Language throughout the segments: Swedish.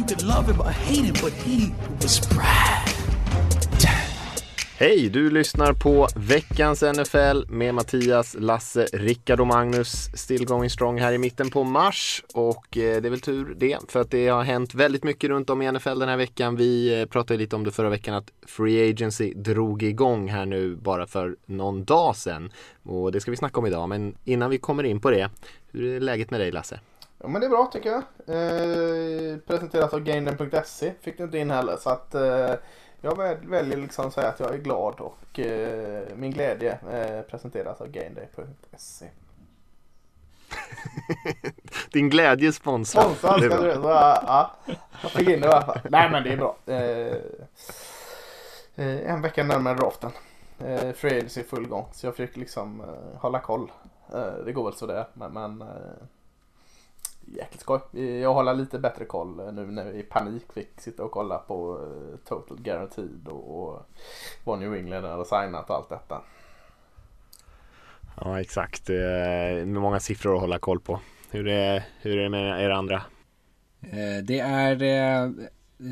You could love him or hate him, but he was Brad. Hej, du lyssnar på veckans NFL med Mattias, Lasse, Rickard och Magnus. Still going strong här i mitten på mars och eh, det är väl tur det för att det har hänt väldigt mycket runt om i NFL den här veckan. Vi eh, pratade lite om det förra veckan att Free Agency drog igång här nu bara för någon dag sedan och det ska vi snacka om idag. Men innan vi kommer in på det, hur är läget med dig Lasse? Ja men det är bra tycker jag. Eh, presenteras av Gainen.se. Fick du inte in heller så att eh, jag väljer liksom att säga att jag är glad och eh, min glädje eh, presenteras av Gainday.se. Din glädje sponsrad. Sponsrad ska du veta. Ja, jag fick in det i alla fall. Nej men det är bra. Eh, eh, en vecka närmare draften. Eh, Free är full gång så jag fick liksom hålla koll. Det går väl sådär men, men jäkligt skoj. Jag håller lite bättre koll nu när vi i panik fick sitta och kolla på eh, Total Guaranteed och vad New England hade signat och allt detta. Ja exakt, med många siffror att hålla koll på. Hur är, hur är det med er andra? Eh, det är eh,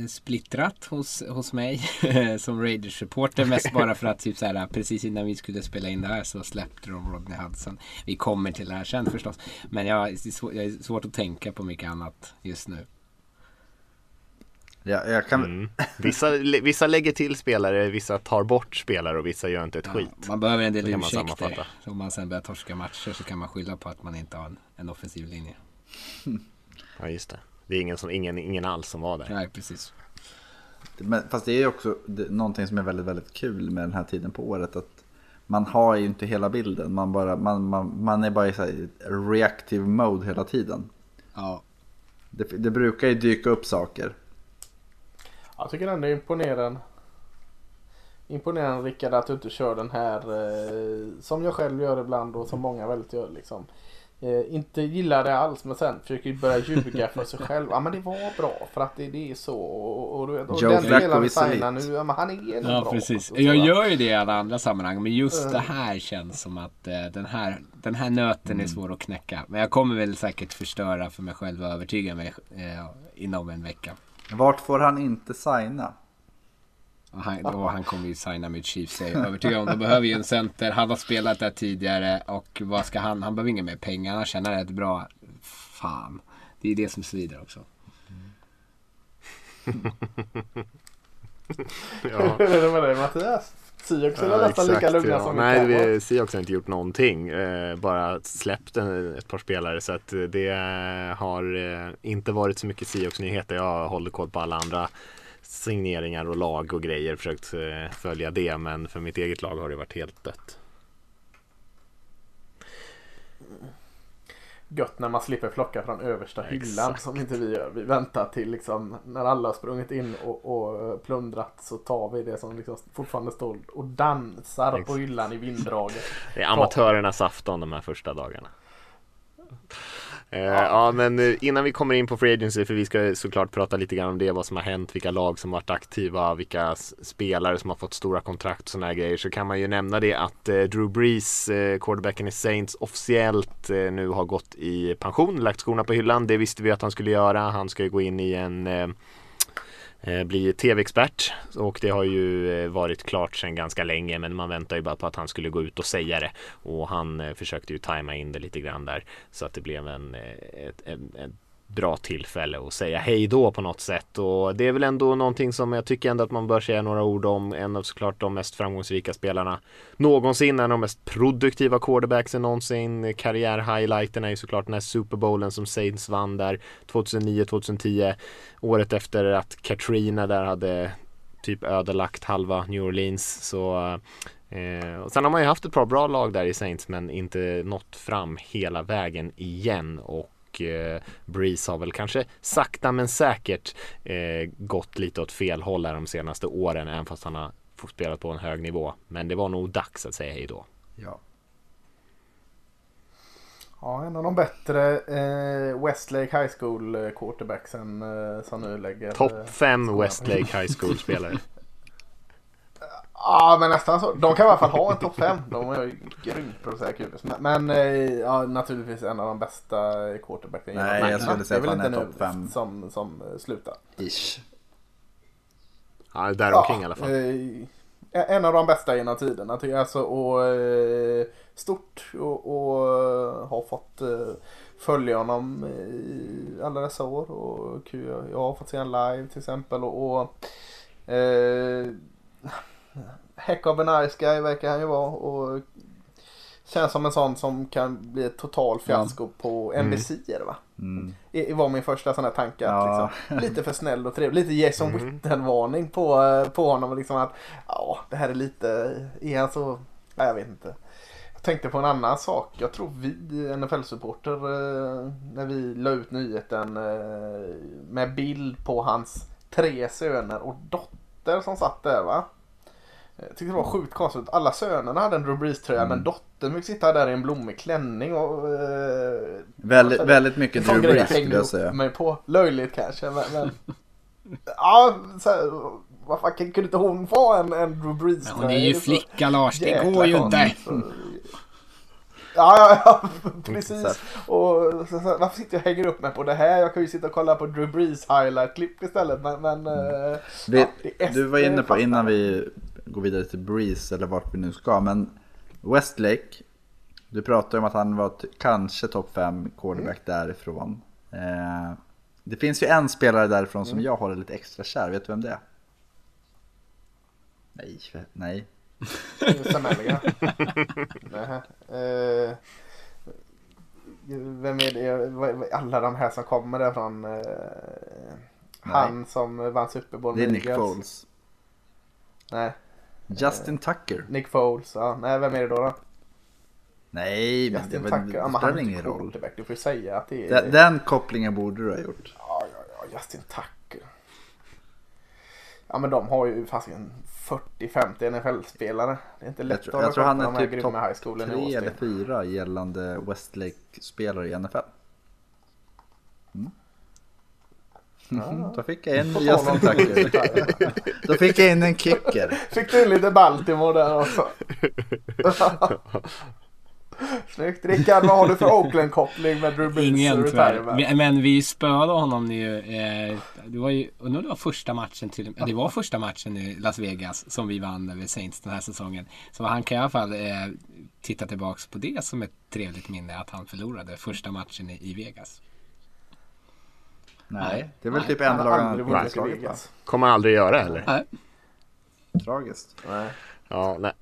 splittrat hos, hos mig som Raiders-supporter. Mest bara för att typ så här, precis innan vi skulle spela in det här så släppte de Rodney Hudson. Vi kommer till det här sen förstås. Men jag, jag är svårt att tänka på mycket annat just nu. Ja, jag kan... Mm. Vissa, vissa lägger till spelare, vissa tar bort spelare och vissa gör inte ett ja, skit. Man behöver en del ursäkter. Om man sen börjar torska matcher så kan man skylla på att man inte har en, en offensiv linje. Ja, just det. Det är ingen, som, ingen, ingen alls som var där. Nej, precis. Men, fast det är ju också det, någonting som är väldigt, väldigt kul med den här tiden på året. Att man har ju inte hela bilden. Man, bara, man, man, man är bara i så reactive mode hela tiden. Ja. Det, det brukar ju dyka upp saker. Jag tycker ändå det är imponerande. Imponerande Rickard att du inte kör den här eh, som jag själv gör ibland och som många väldigt gör liksom eh, inte gillar det alls men sen försöker börja ljuga för sig själv. Ja men det var bra för att det, det är så. Och, och, och Joe den vi signar nu, ja, men han är ja, bra. Precis. Jag gör ju det i alla andra sammanhang men just det här känns som att eh, den, här, den här nöten mm. är svår att knäcka. Men jag kommer väl säkert förstöra för mig själv och övertyga mig eh, inom en vecka. Vart får han inte signa? Han, då, han kommer ju signa med Chiefs, jag är övertygad om. De behöver ju en center. Han har spelat där tidigare och vad ska han? Han behöver inga mer pengar. Han tjänar rätt bra. Fan. Det är det som svider också. ja. Hur är det Mattias? Seahawks är ja, nästan lika lugna ja. som Nej, vi, Seahawks har inte gjort någonting. Eh, bara släppt en, ett par spelare. Så att det har eh, inte varit så mycket Seahawks-nyheter. Jag håller koll på alla andra signeringar och lag och grejer. Försökt eh, följa det. Men för mitt eget lag har det varit helt dött. Gött när man slipper plocka från översta hyllan Exakt. som inte vi gör. Vi väntar till liksom när alla har sprungit in och, och plundrat så tar vi det som liksom fortfarande står och dansar Exakt. på hyllan i vinddraget. Det är amatörernas afton de här första dagarna. Eh, ja. men eh, innan vi kommer in på Free Agency, för vi ska såklart prata lite grann om det, vad som har hänt, vilka lag som varit aktiva, vilka spelare som har fått stora kontrakt och sådana här grejer, så kan man ju nämna det att eh, Drew Brees, eh, quarterbacken i Saints, officiellt eh, nu har gått i pension, lagt skorna på hyllan. Det visste vi att han skulle göra. Han ska ju gå in i en Eh, Eh, bli tv-expert. Och det har ju eh, varit klart sedan ganska länge men man väntar ju bara på att han skulle gå ut och säga det. Och han eh, försökte ju tajma in det lite grann där så att det blev en, ett, en, en bra tillfälle att säga hej då på något sätt och det är väl ändå någonting som jag tycker ändå att man bör säga några ord om. En av såklart de mest framgångsrika spelarna någonsin, en av de mest produktiva quarterbacksen någonsin. Karriärhighlighten är ju såklart den här Super Bowlen som Saints vann där 2009-2010. Året efter att Katrina där hade typ ödelagt halva New Orleans så Eh, och sen har man ju haft ett par bra lag där i Saints men inte nått fram hela vägen igen och och eh, Breeze har väl kanske sakta men säkert eh, gått lite åt fel håll här de senaste åren även fast han har spelat på en hög nivå. Men det var nog dags att säga hej då. Ja. Ja, en av de bättre eh, Westlake High School eh, quarterbacksen eh, som nu lägger... Topp fem. Westlake High School-spelare. Ja, men nästan så. De kan i alla fall ha en topp fem. De är ju grymt säga kul. Men, men eh, ja, naturligtvis en av de bästa quarterbacken Nej, jag skulle säga Det är att väl han är inte topp nu fem. Som, som slutar. Ish. Ja, däromkring i alla fall. eh, en av de bästa genom tiderna tycker jag. Alltså, och, eh, stort och, och har fått eh, följa honom i alla dessa år. Och. Jag har fått se honom live till exempel. Och, och eh, Heck of a nice guy verkar han ju vara. Och känns som en sån som kan bli ett total fiasko på NBC är det va? Mm. Det var min första sån här tanke. Ja. liksom, lite för snäll och trevlig. Lite Jason Witten-varning på, eh, på honom. Liksom att, ja, det här är lite, är han så, ja, jag vet inte. Jag tänkte på en annan sak. Jag tror vi NFL-supporter eh, när vi la ut nyheten eh, med bild på hans tre söner och dotter som satt där va. Jag tyckte det var sjukt konstigt. Alla sönerna hade en Drew Brees-tröja men dottern fick sitta där i en blommig klänning och... Eh, Väldigt, väldigt mycket Drew Brees skulle jag säga. mig på. Löjligt kanske men... men ja, så här, vad fan kunde inte hon få en, en Drew Brees Men hon är ju flicka Lars, det går ju inte. Ja, ja, ja, precis. Och så, så, varför sitter jag och hänger upp mig på det här? Jag kan ju sitta och kolla på Drew Brees highlight-klipp istället. Men, men eh, Vi, ja, det är du var inne på innan vi går vidare till Breeze eller vart vi nu ska. Men Westlake. Du pratade om att han var kanske topp 5 quarterback därifrån. Eh, det finns ju en spelare därifrån som jag håller lite extra kär. Vet du vem det är? Nej, nej. Sam. Nähä. Eh, Vem är det? Alla de här som kommer därifrån. eh, Han som vann Super Bowl Det är Nick. Foles. Nej, Justin Tucker. Nick Foles. Ja. Nej, vem är det då? då? Nej, men det, Justin var- Tucker. Det han spelar ingen roll. Du får säga att det är... Den, den kopplingen borde du ha gjort. Ja, ja, ja, Justin Tucker. Ja, men de har ju fasiken 40-50 NFL-spelare. Det är inte lätt Jag tror, att jag tror han är typ topp high schoolen i tre eller Austin. fyra gällande Westlake-spelare i NFL. Mm. Då fick jag tal Justin Tucker. Då fick jag in en kicker. Fick du lite Baltimore där också? Snyggt. Rickard, vad har du för Oakland-koppling med Drew Brees Ingen tyvärr. Men vi spöade honom nu. Eh, det var ju, undrar det var första matchen till ja, Det var första matchen i Las Vegas som vi vann över Saints den här säsongen. Så han kan i alla fall eh, titta tillbaks på det som ett trevligt minne att han förlorade första matchen i, i Vegas. Nej, det är väl Nej, typ enda har lag han aldrig vunnit. Kommer aldrig göra heller. Nej. Tragiskt. Nej. Ja, nej.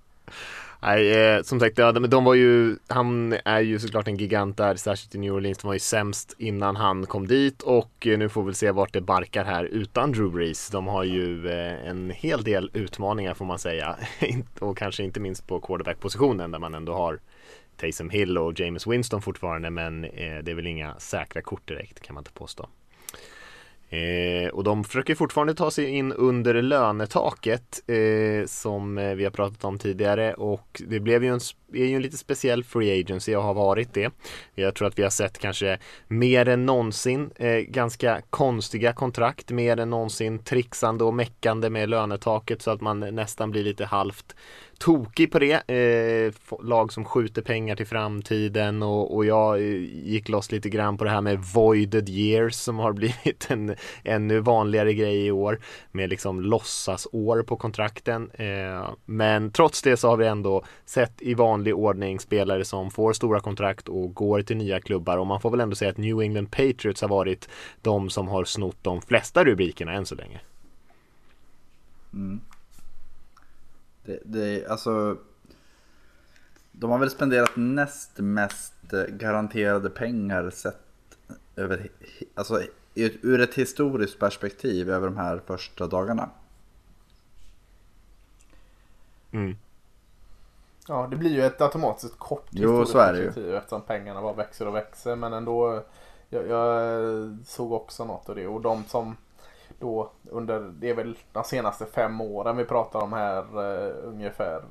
Nej, eh, som sagt, ja, men de var ju, han är ju såklart en gigant där, särskilt i New Orleans. De var ju sämst innan han kom dit och eh, nu får vi se vart det barkar här utan Drew Brees. De har ju eh, en hel del utmaningar får man säga och kanske inte minst på quarterback-positionen där man ändå har Taysom Hill och James Winston fortfarande men eh, det är väl inga säkra kort direkt kan man inte påstå. Eh, och de försöker fortfarande ta sig in under lönetaket eh, som eh, vi har pratat om tidigare och det blev ju en, är ju en lite speciell free agency och har varit det. Jag tror att vi har sett kanske mer än någonsin eh, ganska konstiga kontrakt, mer än någonsin trixande och meckande med lönetaket så att man nästan blir lite halvt tokig på det. Eh, lag som skjuter pengar till framtiden och, och jag eh, gick loss lite grann på det här med voided years som har blivit en ännu vanligare grej i år med liksom låtsasår på kontrakten. Eh, men trots det så har vi ändå sett i vanlig ordning spelare som får stora kontrakt och går till nya klubbar och man får väl ändå säga att New England Patriots har varit de som har snott de flesta rubrikerna än så länge. Mm. Det, det, alltså, de har väl spenderat näst mest garanterade pengar sett över, alltså, i ett- ur ett historiskt perspektiv över de här första dagarna. Mm. Ja, det blir ju ett automatiskt kort Jo, så är det ju. perspektiv Eftersom pengarna bara växer och växer. Men ändå Jag, jag såg också något av det och de som då under, det är väl de senaste fem åren vi pratar om här uh, ungefär.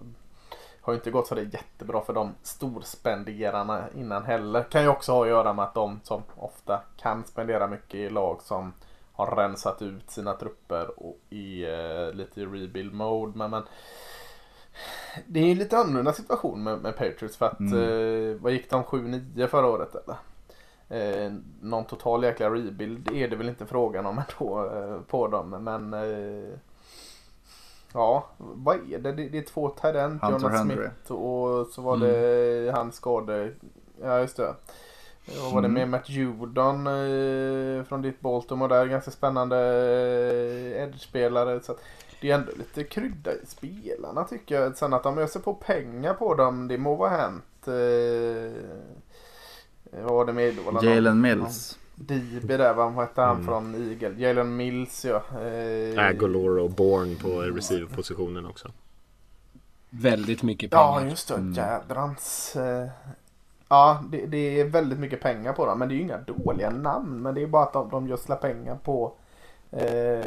Har ju inte gått så det jättebra för de storspenderarna innan heller. Kan ju också ha att göra med att de som ofta kan spendera mycket i lag som har rensat ut sina trupper och i uh, lite i rebuild mode. Men, men det är ju lite annorlunda situation med, med Patriots för att mm. uh, vad gick de 7-9 förra året eller? Eh, någon total jäkla rebuild är det väl inte frågan om ändå eh, på dem. Men eh, ja, vad är det? Det, det är två talent, Jonas Smith och så var det mm. hans skade. Ja just det. Och var det mm. med Matt Judon eh, från ditt Baltimore där. Ganska spännande eh, edge-spelare. Så det är ändå lite krydda i spelarna tycker jag. Sen att de öser på pengar på dem, det må vara hänt. Eh, vad var det med? Jalen Mills. DB där, vad hette han mm. från Eagle? Jalen Mills ja. Eh, Agolor och Born på receiver-positionen också. Väldigt mycket pengar. Ja just det, mm. jädrans. Eh, ja det, det, är väldigt mycket pengar på dem. Men det är ju inga dåliga namn. Men det är bara att de, de gödslar pengar på eh,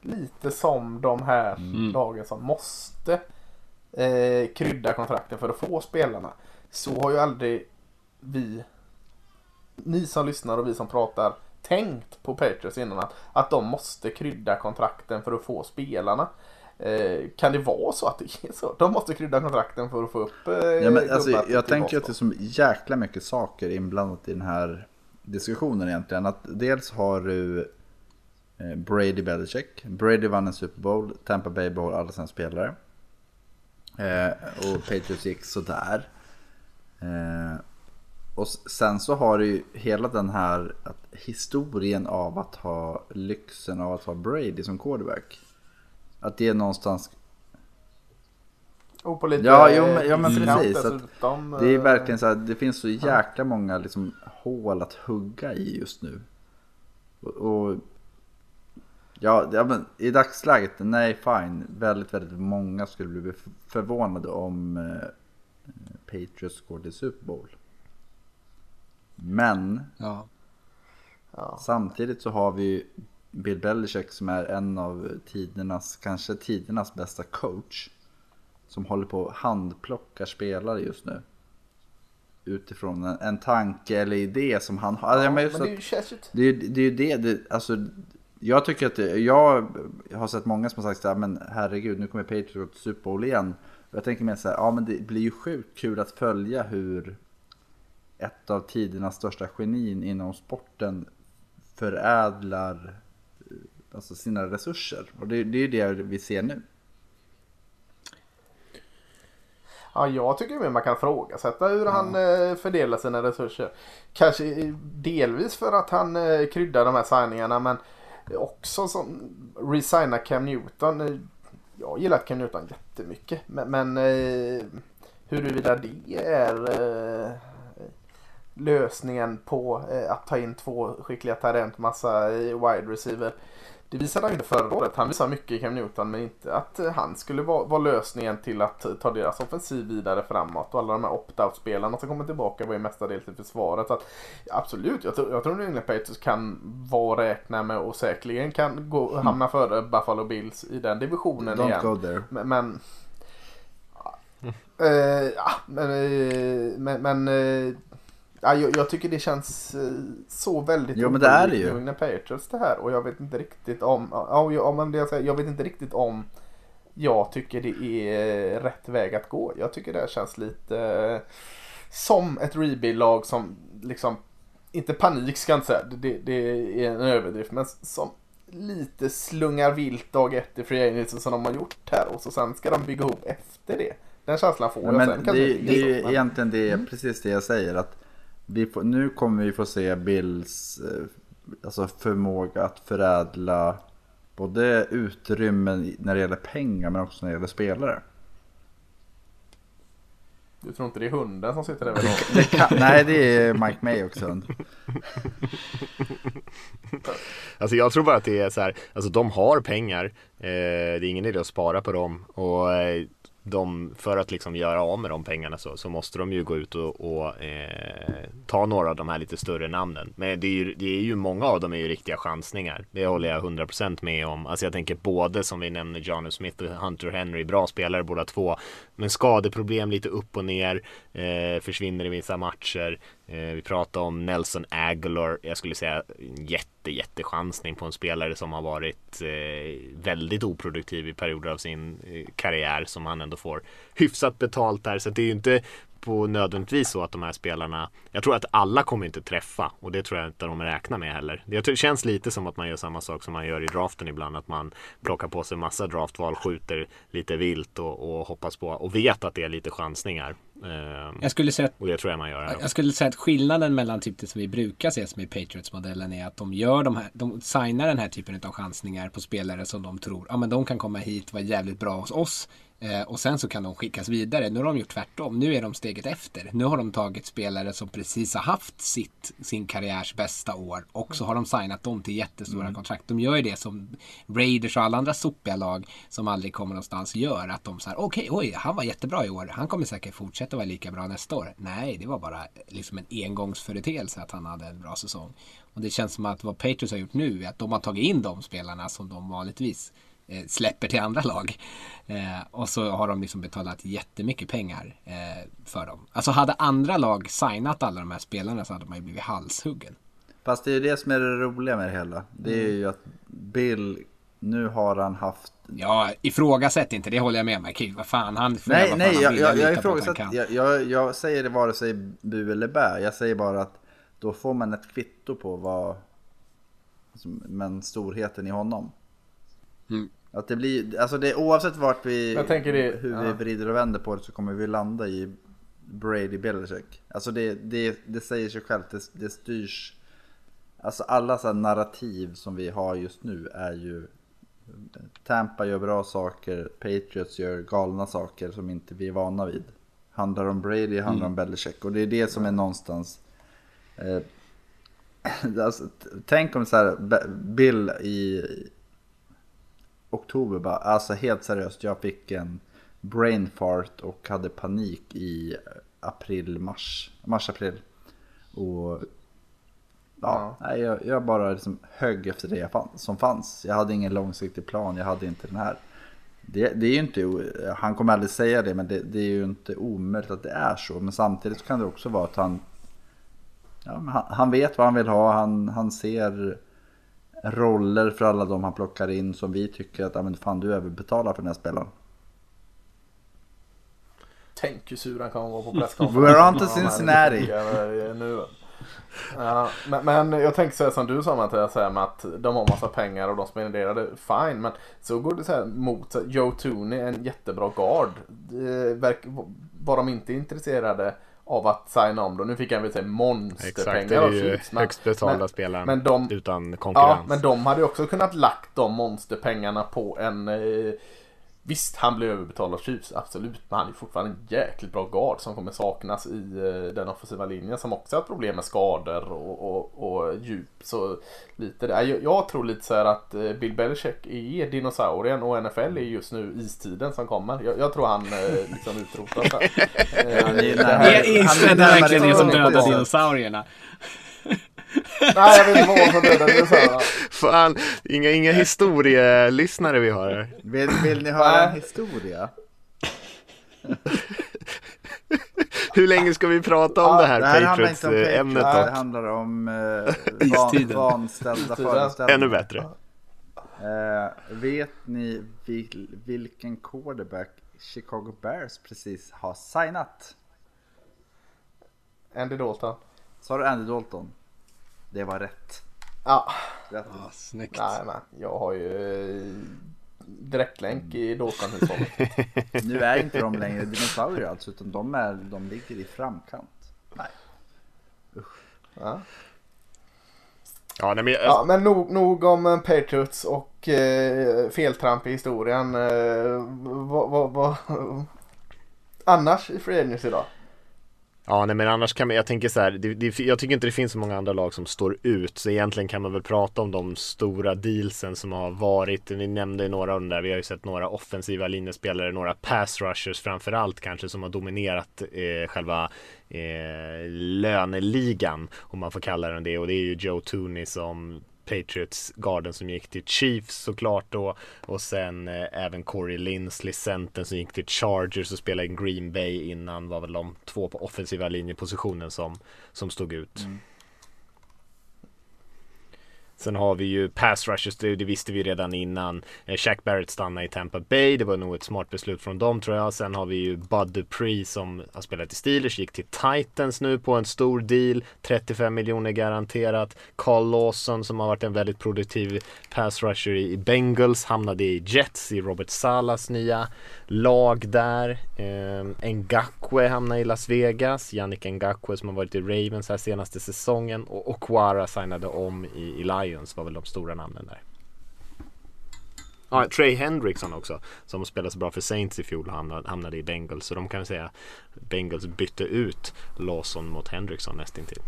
lite som de här mm. lagen som måste eh, krydda kontrakten för att få spelarna. Så har ju aldrig vi, ni som lyssnar och vi som pratar, tänkt på Patriots innan att, att de måste krydda kontrakten för att få spelarna. Eh, kan det vara så att det är så? De måste krydda kontrakten för att få upp eh, ja, men, alltså, Jag tänker att det är så jäkla mycket saker inblandat i den här diskussionen egentligen. Att dels har du eh, Brady Belichick. Brady vann en Super Bowl. Tampa Bay behåll alla sina spelare. Eh, och Patriots gick sådär. Eh, och sen så har du ju hela den här att historien av att ha lyxen av att ha Brady som quarterback. Att det är någonstans... Och på lite ja, jo, men, ja men precis. Att det är eh, verkligen så här, det finns så jäkla många liksom, hål att hugga i just nu. Och, och ja, ja, men i dagsläget, nej fine. Väldigt, väldigt många skulle bli förvånade om eh, Patriots går till Super Bowl. Men ja. Samtidigt så har vi Bill Belichick som är en av tidernas, kanske tidernas bästa coach. Som håller på att handplocka spelare just nu. Utifrån en, en tanke eller idé som han har. Ja, men det är ju känsligt. Det, det är ju det, det, alltså jag tycker att det, jag har sett många som har sagt så här, men herregud nu kommer Patriots Super Bowl igen. Jag tänker mer så här, ja men det blir ju sjukt kul att följa hur ett av tidernas största genin inom sporten förädlar alltså sina resurser. Och det, det är ju det vi ser nu. Ja, jag tycker mer man kan frågasätta hur ja. han eh, fördelar sina resurser. Kanske delvis för att han eh, kryddar de här signingarna men också som resigna Cam Newton. Jag gillar Cam Newton jättemycket men, men eh, huruvida det är lösningen på eh, att ta in två skickliga talent, massa wide receiver. Det visade han inte förra året. Han visade mycket i Cam Newton men inte att eh, han skulle vara, vara lösningen till att ta deras offensiv vidare framåt. Och alla de här opt-out-spelarna som kommer tillbaka var ju mestadels i försvaret. Så att, absolut, jag tror, jag tror New England Patriots kan vara räkna med och säkerligen kan gå, mm. hamna före Buffalo Bills i den divisionen Don't igen. Go there. Men, men Uh, ja, men, men, Ja, jag, jag, tycker det känns eh, så väldigt Jo men det är det ju. New Patriots det här och jag vet inte riktigt om, ja, ja men det jag, säger, jag vet inte riktigt om jag tycker det är rätt väg att gå. Jag tycker det här känns lite eh, som ett rebuild-lag som liksom, inte panik ska jag inte säga, det, det är en överdrift, men som lite slungar vilt dag ett i Free Agency som de har gjort här och så sen ska de bygga ihop efter det. Den känslan får jag men sen. Det, det, det är ju men... egentligen det, mm. precis det jag säger. att vi får, nu kommer vi få se Bills eh, alltså förmåga att förädla både utrymmen när det gäller pengar men också när det gäller spelare. Du tror inte det är hunden som sitter där? Det, det kan, nej, det är Mike May också. alltså jag tror bara att det är så här, alltså de har pengar. Eh, det är ingen idé att spara på dem. Och eh, de, för att liksom göra av med de pengarna så, så måste de ju gå ut och, och eh, ta några av de här lite större namnen. Men det är, ju, det är ju många av dem är ju riktiga chansningar. Det håller jag 100% med om. Alltså jag tänker både som vi nämner Johnny Smith och Hunter Henry, bra spelare båda två. Men skadeproblem lite upp och ner, eh, försvinner i vissa matcher. Eh, vi pratade om Nelson Aguilar, jag skulle säga en jätte, jättechansning på en spelare som har varit eh, väldigt oproduktiv i perioder av sin eh, karriär som han ändå får hyfsat betalt där. Så det är ju inte på nödvändigtvis så att de här spelarna Jag tror att alla kommer inte träffa och det tror jag inte de räknar med heller. Det känns lite som att man gör samma sak som man gör i draften ibland. Att man plockar på sig massa draftval, skjuter lite vilt och, och hoppas på och vet att det är lite chansningar. Ehm, Jag skulle säga att och det tror jag man gör. här Jag skulle säga att skillnaden mellan typ det som vi brukar se som i Patriots-modellen är att de gör de här, de signar den här typen av chansningar på spelare som de tror, ja men de kan komma hit vara jävligt bra hos oss. Eh, och sen så kan de skickas vidare. Nu har de gjort tvärtom. Nu är de steget efter. Nu har de tagit spelare som precis har haft sitt, sin karriärs bästa år och så har de signat dem till jättestora kontrakt. De gör ju det som Raiders och alla andra sopiga lag som aldrig kommer någonstans gör. Att de säger okej, oj, han var jättebra i år. Han kommer säkert fortsätta vara lika bra nästa år. Nej, det var bara liksom en engångsföreteelse att han hade en bra säsong. Och det känns som att vad Patriots har gjort nu är att de har tagit in de spelarna som de vanligtvis eh, släpper till andra lag. Eh, och så har de liksom betalat jättemycket pengar eh, för dem. Alltså hade andra lag signat alla de här spelarna så hade man ju blivit halshuggen. Fast det är ju det som är det roliga med det hela. Det är ju att Bill, nu har han haft... Ja, ifrågasätt inte, det håller jag med om. Okej, vad fan, han får Nej, nej, jag, jag, jag, kan. jag, jag, jag säger det vare sig bu eller bä. Jag säger bara att då får man ett kvitto på vad... Men storheten i honom. Mm. Att det blir, alltså det, oavsett vart vi, det- hur vi ja. vrider och vänder på det så kommer vi landa i Brady Belichick. Alltså det, det, det säger sig självt, det, det styrs. Alltså alla så här narrativ som vi har just nu är ju Tampa gör bra saker, Patriots gör galna saker som inte vi är vana vid. Handlar om Brady, handlar om Belichick och det är det som är någonstans eh, alltså, Tänk om så här, Bill i oktober bara, alltså helt seriöst, jag fick en brain fart och hade panik i april, mars, mars-april. Och ja, Nej, jag, jag bara liksom högg efter det fann, som fanns. Jag hade ingen långsiktig plan, jag hade inte den här. Det, det är ju inte, han kommer aldrig säga det, men det, det är ju inte omöjligt att det är så. Men samtidigt kan det också vara att han, ja, han, han vet vad han vill ha, han, han ser roller för alla de han plockar in som vi tycker att men fan, du överbetalar för den här spelaren. Tänk hur sur han kommer vara på presskonferensen. We're on to det Cincinnati. eh. Ja, men, men jag tänker så här som du sa Mattias, så här med att de har massa pengar och de spenderade, fine. Men så går det så här mot Joe Tooney, en jättebra guard. Det verk- Var de inte intresserade av att signa om då? Nu fick han väl säga Exakt, monsterpengar det är ju Chiefs. men- högst betalda men- spelaren men de- utan Ja, konkurrens. men de hade ju också kunnat lagt de monsterpengarna på en eh, Visst, han blev överbetald av Chiefs, absolut. Men han är fortfarande en jäkligt bra guard som kommer saknas i eh, den offensiva linjen som också har ett problem med skador och, och, och djup. Så lite där. Jag, jag tror lite så här att eh, Bill Belichick är dinosaurien och NFL är just nu istiden som kommer. Jag, jag tror han eh, liksom utrotas Han är närmare- det som dödar dinosaurierna? Nej, jag vet inte vad som dödade dinosaurierna. Fan, inga, inga historielyssnare vi har här. Vill, vill ni höra en historia? Hur länge ska vi prata om det här, Det här handlar inte om Patriots-ämnet Patriots, det då? handlar om eh, van, vanställda föreställningar. Ännu bättre. Eh, vet ni vil, vilken quarterback Chicago Bears precis har signat? Andy Dalton. Sa du Andy Dalton? Det var rätt. Ja. rätt. Ja, snyggt. Nej men jag har ju direktlänk i Dalton-hushållet. Nu är inte de längre dinosaurier alltså, utan de, är, de ligger i framkant. Nej. Ja. Ja, nej, men, ja men nog, nog om eh, Patriots och eh, feltramp i historien. Eh, vad, vad, vad, annars i Free Agency idag? Ja, nej men annars kan man, jag tänker så här, det, det, jag tycker inte det finns så många andra lag som står ut. Så egentligen kan man väl prata om de stora dealsen som har varit. Ni nämnde några av dem där. Vi har ju sett några offensiva linjespelare, några pass rushers framförallt kanske som har dominerat eh, själva eh, löneligan. Om man får kalla den det. Och det är ju Joe Tooney som Patriots garden som gick till Chiefs såklart då och sen eh, även Corey Linsley centern som gick till Chargers och spelade i Green Bay innan var väl de två på offensiva linjepositionen som, som stod ut. Mm. Sen har vi ju pass rushers, det, det visste vi redan innan. Eh, Shaq Barrett stannar i Tampa Bay, det var nog ett smart beslut från dem tror jag. Sen har vi ju Bud Dupree som har spelat i Steelers, gick till Titans nu på en stor deal. 35 miljoner garanterat. Carl Lawson som har varit en väldigt produktiv pass rusher i Bengals hamnade i Jets i Robert Salas nya lag där. Eh, Ngakwe hamnade i Las Vegas. Yannick Ngakwe som har varit i Ravens här senaste säsongen och Okwara signade om i, i Lions var väl de stora namnen där. Ja, Trey Hendrickson också som spelade så bra för Saints i fjol hamnade, hamnade i Bengals. Så de kan vi säga Bengals bytte ut Lawson mot Hendrickson nästintill.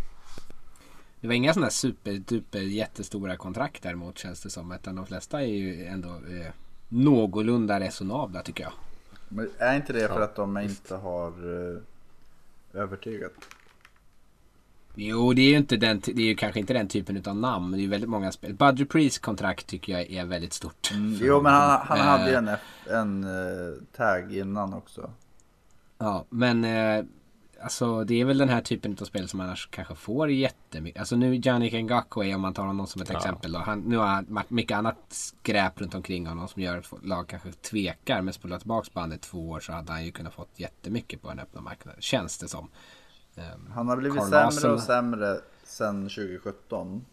Det var inga sådana superduper jättestora kontrakt däremot känns det som. Utan de flesta är ju ändå eh, någorlunda resonabla tycker jag. Men är inte det för ja. att de inte har uh, övertygat? Jo, det är ju inte den, det är ju kanske inte den typen av namn. Det är ju väldigt många spel. Budger Priest kontrakt tycker jag är väldigt stort. Mm, jo, men han, han hade ju en, en uh, tag innan också. Ja, men uh, Alltså det är väl den här typen av spel som annars kanske får jättemycket. Alltså nu Jannik Ngakwe om man tar honom som ett ja. exempel. Då. Han, nu har han mycket annat skräp runt omkring honom som gör att lag kanske tvekar. Men spolar tillbaka bandet två år så hade han ju kunnat fått jättemycket på den öppna marknaden. Känns det som. Um, han har blivit Carl sämre och sämre sedan 2017.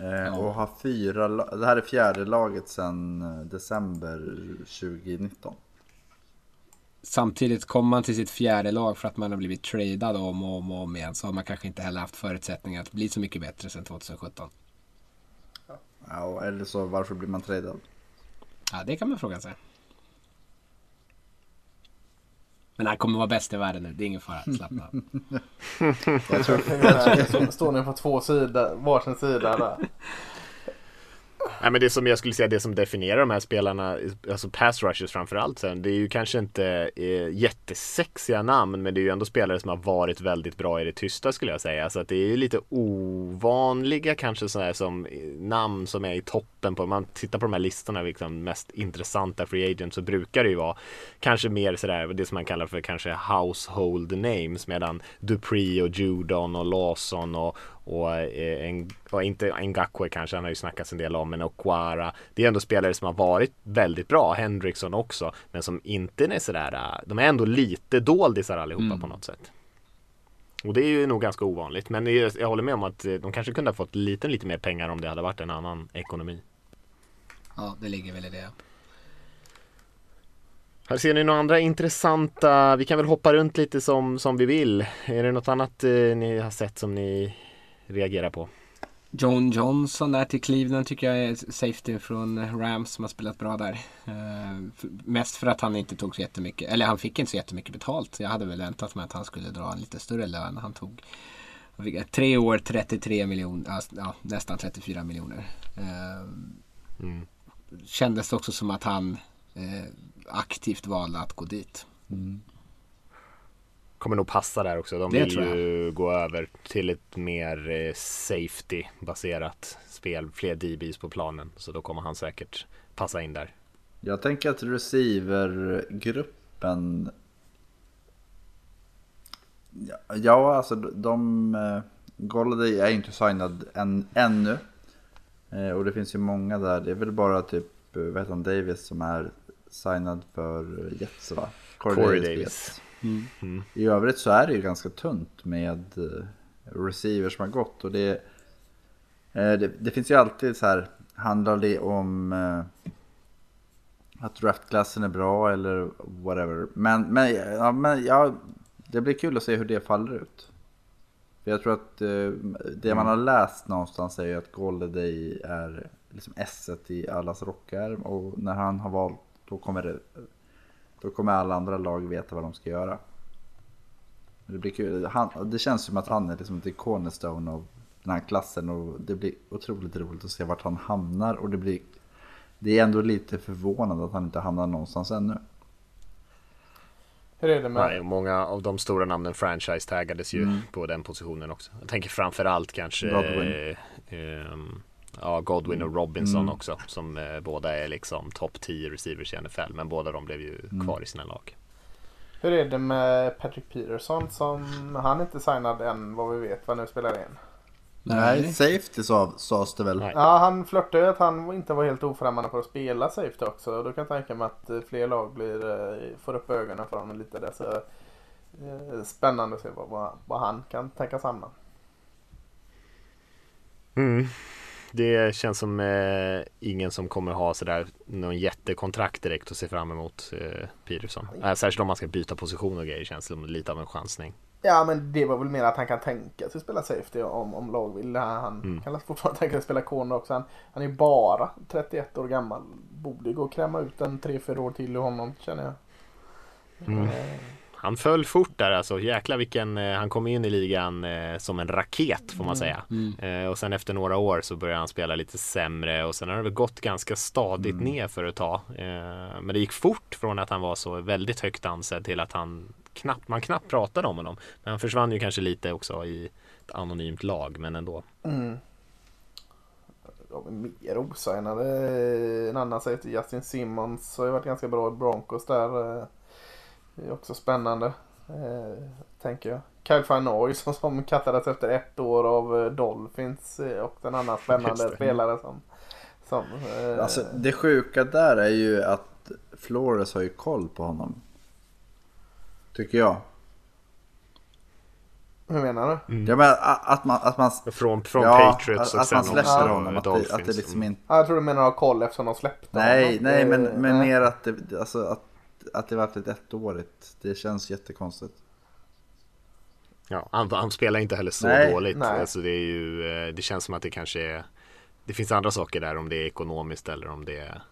Eh. Och har fyra, det här är fjärde laget sedan eh, december 2019. Samtidigt kommer man till sitt fjärde lag för att man har blivit tradad om och om och om igen så har man kanske inte heller haft förutsättningar att bli så mycket bättre sedan 2017. Ja, eller så varför blir man tradad? Ja, det kan man fråga sig. Men han kommer vara bäst i världen nu, det är ingen fara. Slappna av. jag tror, står ni på två sidor, varsin sida där. Nej men det som jag skulle säga, det som definierar de här spelarna, alltså pass rushers framförallt sen, det är ju kanske inte eh, jättesexiga namn, men det är ju ändå spelare som har varit väldigt bra i det tysta skulle jag säga. Så att det är ju lite ovanliga kanske sådana som eh, namn som är i toppen på, man tittar på de här listorna, liksom mest intressanta free agents, så brukar det ju vara kanske mer sådär, det som man kallar för kanske household names, medan Dupree och Judon och Lawson och, och, eh, en, och inte Ngakwe kanske, han har ju snackats en del om, men Okwara. Det är ändå spelare som har varit väldigt bra, Hendrickson också, men som inte är sådär, de är ändå lite doldisar allihopa mm. på något sätt. Och det är ju nog ganska ovanligt, men jag håller med om att eh, de kanske kunde ha fått lite, lite mer pengar om det hade varit en annan ekonomi. Ja, det ligger väl i det. Här ser ni några andra intressanta, vi kan väl hoppa runt lite som, som vi vill. Är det något annat eh, ni har sett som ni reagerar på? John Johnson där till Cleveland tycker jag är safety från Rams som har spelat bra där. Uh, mest för att han inte tog så jättemycket, eller han fick inte så jättemycket betalt. Jag hade väl väntat mig att han skulle dra en lite större lön. Han tog tre år, 33 miljoner, ja, nästan 34 miljoner. Uh, mm. Kändes också som att han uh, aktivt valde att gå dit. Mm kommer nog passa där också. De det vill ju gå över till ett mer eh, safety baserat spel. Fler DBs på planen. Så då kommer han säkert passa in där. Jag tänker att receivergruppen Ja, alltså de... Uh, Golladay är inte signad än, ännu. Uh, och det finns ju många där. Det är väl bara typ, uh, vad heter han, Davis som är signad för Jets va? Corey, Corey Davis. Davis. Mm. Mm. I övrigt så är det ju ganska tunt med eh, receivers som har gått. Och det, eh, det, det finns ju alltid så här, handlar det om eh, att draftklassen är bra eller whatever. Men, men, ja, men ja, det blir kul att se hur det faller ut. För jag tror att det man har läst någonstans är ju att Goldaday är liksom S i allas rockärm och när han har valt då kommer det då kommer alla andra lag veta vad de ska göra. Det blir kul. Han, det känns som att han är liksom ett cornerstone av den här klassen och det blir otroligt roligt att se vart han hamnar och det blir det är ändå lite förvånande att han inte hamnar någonstans ännu. Hur är det med... Nej, många av de stora namnen franchise-taggades ju Mm. på den positionen också. Jag tänker framförallt kanske Godwin. eh, ehm, ja, Godwin och Robinson Mm. också. Som eh, båda är liksom topp 10 receivers i NFL. Men båda de blev ju Mm. kvar i sina lag. Hur är det med Patrick Peterson som han inte signad än vad vi vet vad nu spelar in? Nej, safety sa, sades det väl. Nej. Ja, han flörtade ju att han inte var helt ofrämmande för att spela safety också. Och då kan jag tänka mig att eh, fler lag blir, eh, får upp ögonen för honom lite där. Så, eh, spännande att se vad, vad, vad han kan tänkas hamna. Mm. Det känns som eh, ingen som kommer ha sådär någon jättekontrakt direkt att se fram emot eh, Peterson. Äh, särskilt om man ska byta position och grejer känns det som lite av en chansning. Ja men det var väl mer att han kan tänka sig spela safety om, om lag vill. Han han Mm. kan fortfarande tänka sig spela corner också. Han, han är bara 31 år gammal. Borde gå att kräma ut en 3-4 år till ur honom känner jag. Mm. Eh, Han föll fort där alltså. Jäklar vilken, eh, han kom in i ligan eh, som en raket får man säga. Mm. Och sen efter några år så började han spela lite sämre och sen har det väl gått ganska stadigt Mm. ner för ett tag. Men det gick fort från att han var så väldigt högt ansedd till att han knappt, man knappt pratade om honom. Men han försvann ju kanske lite också i ett anonymt lag men ändå. Mm. De är mer osignade. En annan säger till Justin Simmons har ju varit ganska bra i Broncos där. eh, Det är också spännande. eh, Tänker jag. Kyle Fanoy som, som kattades efter ett år av eh, Dolphins. eh, Och en annan spännande spelare som... som eh, Alltså, det sjuka där är ju att Flores har ju koll på honom. Tycker jag. Hur menar du? Jag menar att man... Att man Från, från ja, Patriots att, och att sen man släpper också honom. Att det, att det liksom inte... Ja, jag tror du menar att ha koll eftersom de släppte Nej, honom. nej men, men nej. mer att det, alltså, att, att det varit ett ettårigt. Det känns jättekonstigt. Ja, han, han spelar inte heller så Nej, dåligt. nej. Alltså det, är ju, eh, det känns som att det kanske är Det finns andra saker där om det är ekonomiskt eller om det är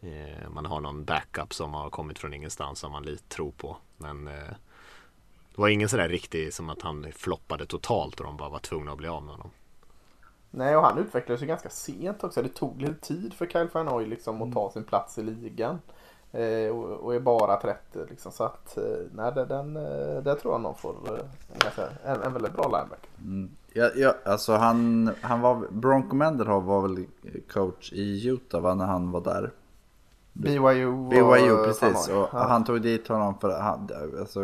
eh, Man har någon backup som har kommit från ingenstans som man lite tror på. Men eh, Det var ingen sådär riktig som att han floppade totalt och de bara var tvungna att bli av med honom. Nej, och han utvecklades ju ganska sent också. Det tog lite tid för Kyle Fanoy liksom Mm. att ta sin plats i ligan. Eh, och, och är bara 30 liksom. Så att, eh, nej, det, den, eh, där tror jag någon får eh, en, en, väldigt bra linebacker. Ja, ja, alltså han, han var, Bronco Mendenhall var väl coach i Utah va, när han var där. BYU BYU precis. Och Ja. han tog dit honom för att han, alltså,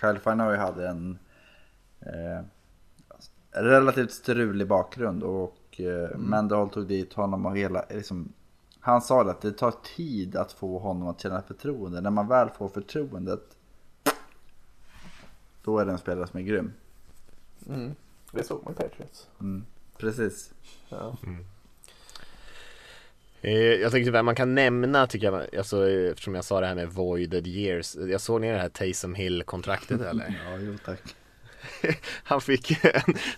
Kyle Fanoy hade en eh, relativt strulig bakgrund och eh, Mendenhall tog dit honom och hela, liksom, han sa det att det tar tid att få honom att känna förtroende. När man väl får förtroendet då är det en spelare som är grym. Mm. Det såg man i Patriots. Precis. Ja. Eh, jag tänkte vad man kan nämna tycker jag, alltså, eh, eftersom jag sa det här med voided years. Jag såg ni det här Taysom Hill-kontraktet eller? Ja, jo tack. han fick,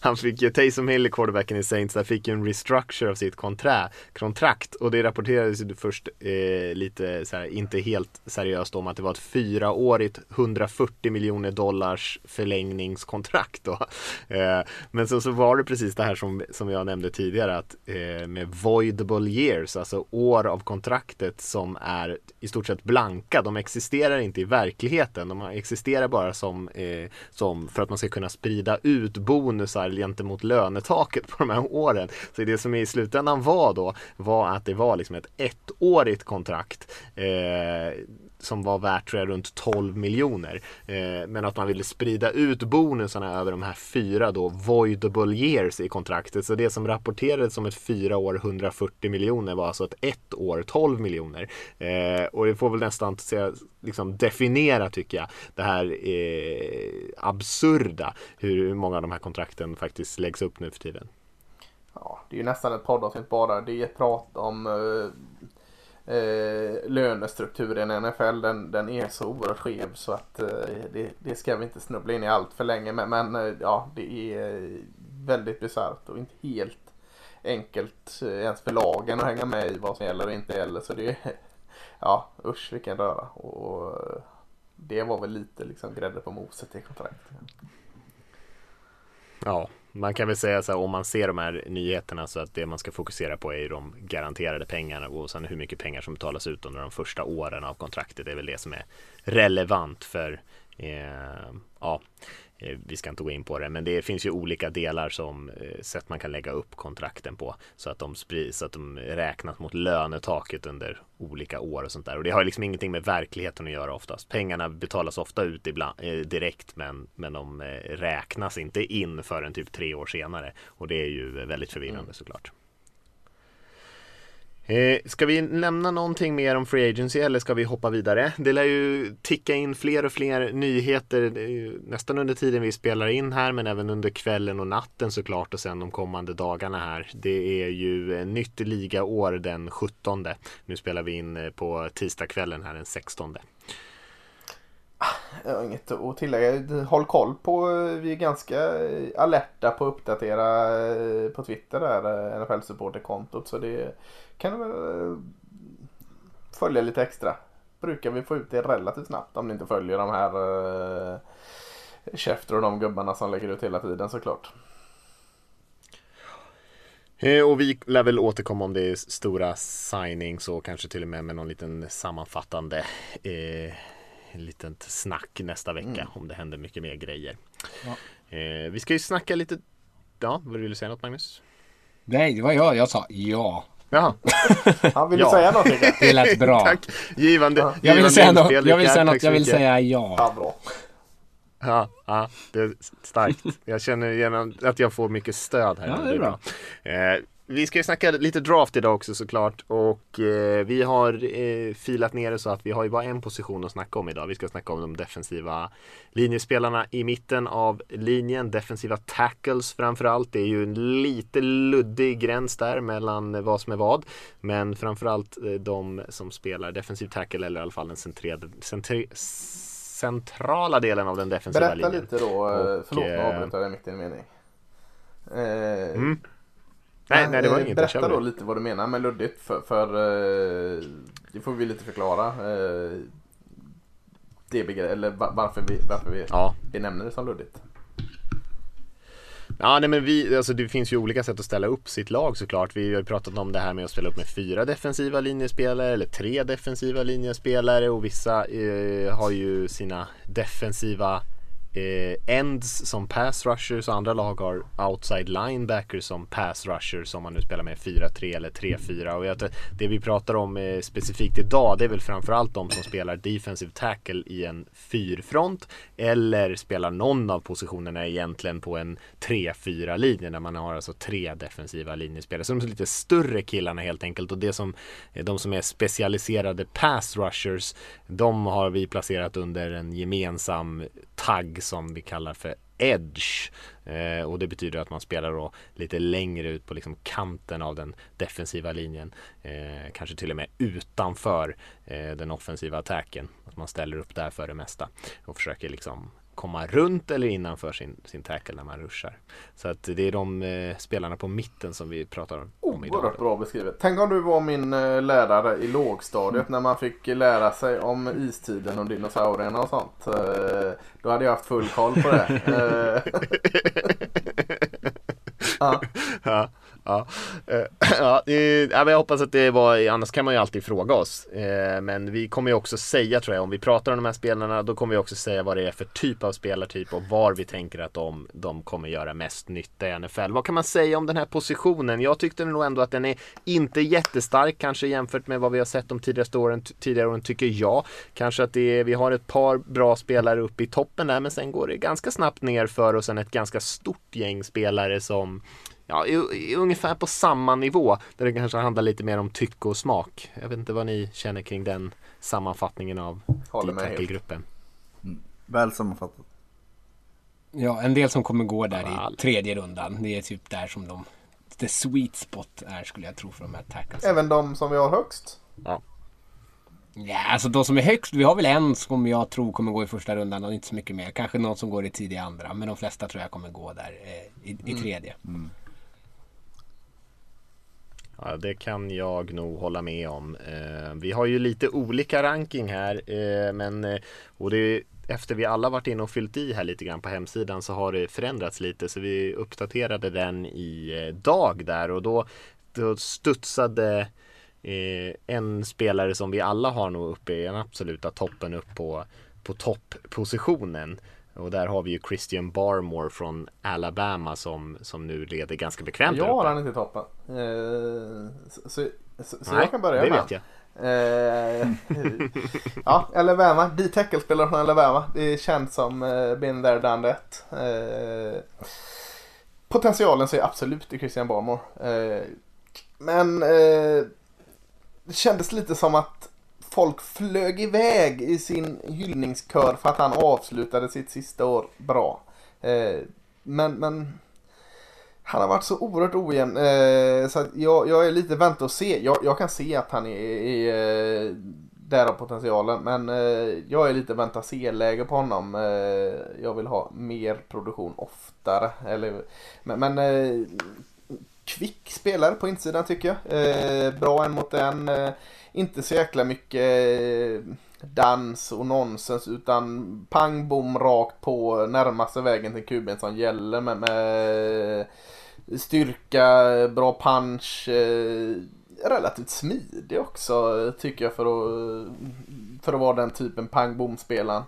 han fick Taysom Hill, quarterbacken i Saints, där fick ju en restructure av sitt kontra, kontrakt. Och det rapporterades ju först eh, lite så här, inte helt seriöst om att det var ett fyraårigt 140 miljoner dollars förlängningskontrakt då. Eh, men så, så var det precis det här som, som jag nämnde tidigare att eh, med voidable years, alltså år av kontraktet som är i stort sett blanka, de existerar inte i verkligheten, de existerar bara som, eh, som för att man ska kunna sprida ut bonusar gentemot lönetaket på de här åren. Så det som i slutändan var då var att det var liksom ett ettårigt kontrakt eh, som var värt tror jag, runt 12 miljoner. Eh, men att man ville sprida ut bonusarna över de här fyra då voidable years i kontraktet. Så det som rapporterades som ett fyra år 140 miljoner var alltså ett ett år 12 miljoner. Eh, och det får väl nästan se, liksom definiera tycker jag det här eh, absurda hur många av de här kontrakten faktiskt läggs upp nu för tiden. Ja, det är ju nästan ett poddavsnitt bara. Det är ett prat om eh, eh, lönestrukturen i NFL. Den, den är så oerhört skev så att eh, det, det ska vi inte snubbla in i allt för länge. Men, men eh, ja, det är väldigt bisarrt och inte helt enkelt eh, ens för lagen att hänga med i vad som gäller och inte gäller. Så det är, ja usch vilken röra. Och, Det var väl lite liksom grädde på moset i kontraktet. Ja, man kan väl säga så här om man ser de här nyheterna så att det man ska fokusera på är ju de garanterade pengarna och sen hur mycket pengar som betalas ut under de första åren av kontraktet. Det är väl det som är relevant för eh, ja, vi ska inte gå in på det, men det finns ju olika delar som eh, sätt man kan lägga upp kontrakten på så att de sprids, så att de räknas mot lönetaket under olika år och sånt där. Och det har liksom ingenting med verkligheten att göra oftast. Pengarna betalas ofta ut ibland, eh, direkt, men, men de eh, räknas inte in förrän typ tre år senare. Och det är ju väldigt förvirrande mm. såklart. Eh, ska vi lämna någonting mer om Free Agency eller ska vi hoppa vidare? Det lär ju ticka in fler och fler nyheter nästan under tiden vi spelar in här men även under kvällen och natten såklart och sen de kommande dagarna här. Det är ju eh, nytt ligaår den 17. Nu spelar vi in eh, på tisdagskvällen här den 16. Jag har inget att tillägga. Håll koll på, eh, vi är ganska eh, alerta på att uppdatera eh, på Twitter där, NFL supporterkontot så det kan du väl följa lite extra. Brukar vi få ut det relativt snabbt om ni inte följer de här uh, Schefter och de gubbarna som lägger ut hela tiden såklart. Och vi lär väl återkomma om det är stora signings och kanske till och med med någon liten sammanfattande eh, litet snack nästa vecka mm. om det händer mycket mer grejer. Ja. Eh, vi ska ju snacka lite. Ja, vad vill du säga något Magnus? Nej, det var jag. Jag sa ja. Jaha. Han ville ja. säga någonting. Det lät bra. Tack. Givande. Ja. Jag vill säga något. Jag vill säga något. Jag vill säga ja. Ja, bra. Ja, ja, det är starkt. Jag känner genom att jag får mycket stöd här. Ja, det är bra. Eh, vi ska ju snacka lite draft idag också såklart och eh, vi har eh, filat ner det så att vi har ju bara en position att snacka om idag. Vi ska snacka om de defensiva linjespelarna i mitten av linjen. Defensiva tackles framförallt. Det är ju en lite luddig gräns där mellan vad som är vad. Men framförallt eh, de som spelar defensiv tackle eller i alla fall den centrerade, centri, centrala delen av den defensiva Berätta linjen. Berätta lite då, eh, och, förlåt nu eh, avbryter jag mitt i en mening. Eh, mm. Nej, nej, det var inget. Berätta då lite vad du menar med luddigt. För, för eh, det får vi lite förklara. Eh, det begrepp, eller varför vi, varför vi ja. benämner det som luddigt. Ja, nej, men vi, alltså det finns ju olika sätt att ställa upp sitt lag såklart. Vi har ju pratat om det här med att spela upp med fyra defensiva linjespelare eller tre defensiva linjespelare och vissa eh, har ju sina defensiva eh, ends som pass rushers och andra lag har outside linebackers som pass rushers om man nu spelar med 4-3 eller 3-4 och jag, det vi pratar om eh, specifikt idag det är väl framförallt de som spelar defensive tackle i en fyrfront eller spelar någon av positionerna egentligen på en 3-4 linje där man har alltså tre defensiva linjespelare. Så de är lite större killarna helt enkelt och det som eh, de som är specialiserade pass rushers de har vi placerat under en gemensam tagg som vi kallar för edge. Eh, och det betyder att man spelar då lite längre ut på liksom kanten av den defensiva linjen. Eh, kanske till och med utanför eh, den offensiva attacken. Att man ställer upp där för det mesta och försöker liksom komma runt eller innanför sin, sin tackle när man ruschar. Så att det är de eh, spelarna på mitten som vi pratar om oh, idag. Oerhört bra beskrivet. Tänk om du var min eh, lärare i lågstadiet mm. när man fick lära sig om istiden och dinosaurierna och sånt. Eh, då hade jag haft full koll på det. ja. ja. Ja, eh, ja, jag hoppas att det var, annars kan man ju alltid fråga oss. Eh, men vi kommer ju också säga tror jag, om vi pratar om de här spelarna, då kommer vi också säga vad det är för typ av spelartyp och var vi tänker att de, de kommer göra mest nytta i NFL. Vad kan man säga om den här positionen? Jag tyckte nog ändå att den är inte jättestark, kanske jämfört med vad vi har sett de tidigaste åren, tidigare åren tycker jag. Kanske att det är, vi har ett par bra spelare uppe i toppen där, men sen går det ganska snabbt ner för och sen ett ganska stort gäng spelare som ja, i, i, ungefär på samma nivå. Där det kanske handlar lite mer om tycke och smak. Jag vet inte vad ni känner kring den sammanfattningen av gruppen mm. Väl sammanfattat. Ja, en del som kommer gå där ja, i tredje rundan. Det är typ där som de the sweet spot är skulle jag tro för de här tackles. Även de som vi har högst? Ja. Ja, alltså de som är högst. Vi har väl en som jag tror kommer gå i första rundan och inte så mycket mer. Kanske någon som går i tidiga andra. Men de flesta tror jag kommer gå där eh, i, i, mm. tredje. Mm. Ja, det kan jag nog hålla med om. Eh, vi har ju lite olika ranking här, eh, men eh, och det efter vi alla varit inne och fyllt i här lite grann på hemsidan så har det förändrats lite så vi uppdaterade den i eh, dag där och då, då studsade eh, en spelare som vi alla har nog uppe i den absoluta toppen upp på, på topppositionen. Och där har vi ju Christian Barmore från Alabama som, som nu leder ganska bekvämt. Jag har han inte i toppen. Eh, så så, så, så Nej, jag kan börja det med vet jag. Eh, ja, Alabama. D-tackle spelar från Alabama. Det känns som eh, been there, done that. Eh, potentialen ser jag absolut i Christian Barmore. Eh, men det kändes lite som att folk flög iväg i sin hyllningskör för att han avslutade sitt sista år bra. Eh, men, men han har varit så oerhört ojämn eh, så att jag, jag är lite vänta och se. Jag, jag kan se att han är, är är där av potentialen men eh, jag är lite vänta se-läge på honom. Eh, jag vill ha mer produktion oftare. Eller, men men eh, kvick spelare på insidan tycker jag. Eh, bra en mot en. Eh, inte så jäkla mycket eh, dans och nonsens utan pang bom rakt på närmaste vägen till kuben som gäller med, med eh, styrka, bra punch, eh, relativt smidig också tycker jag för att, för att vara den typen pang bom spelaren.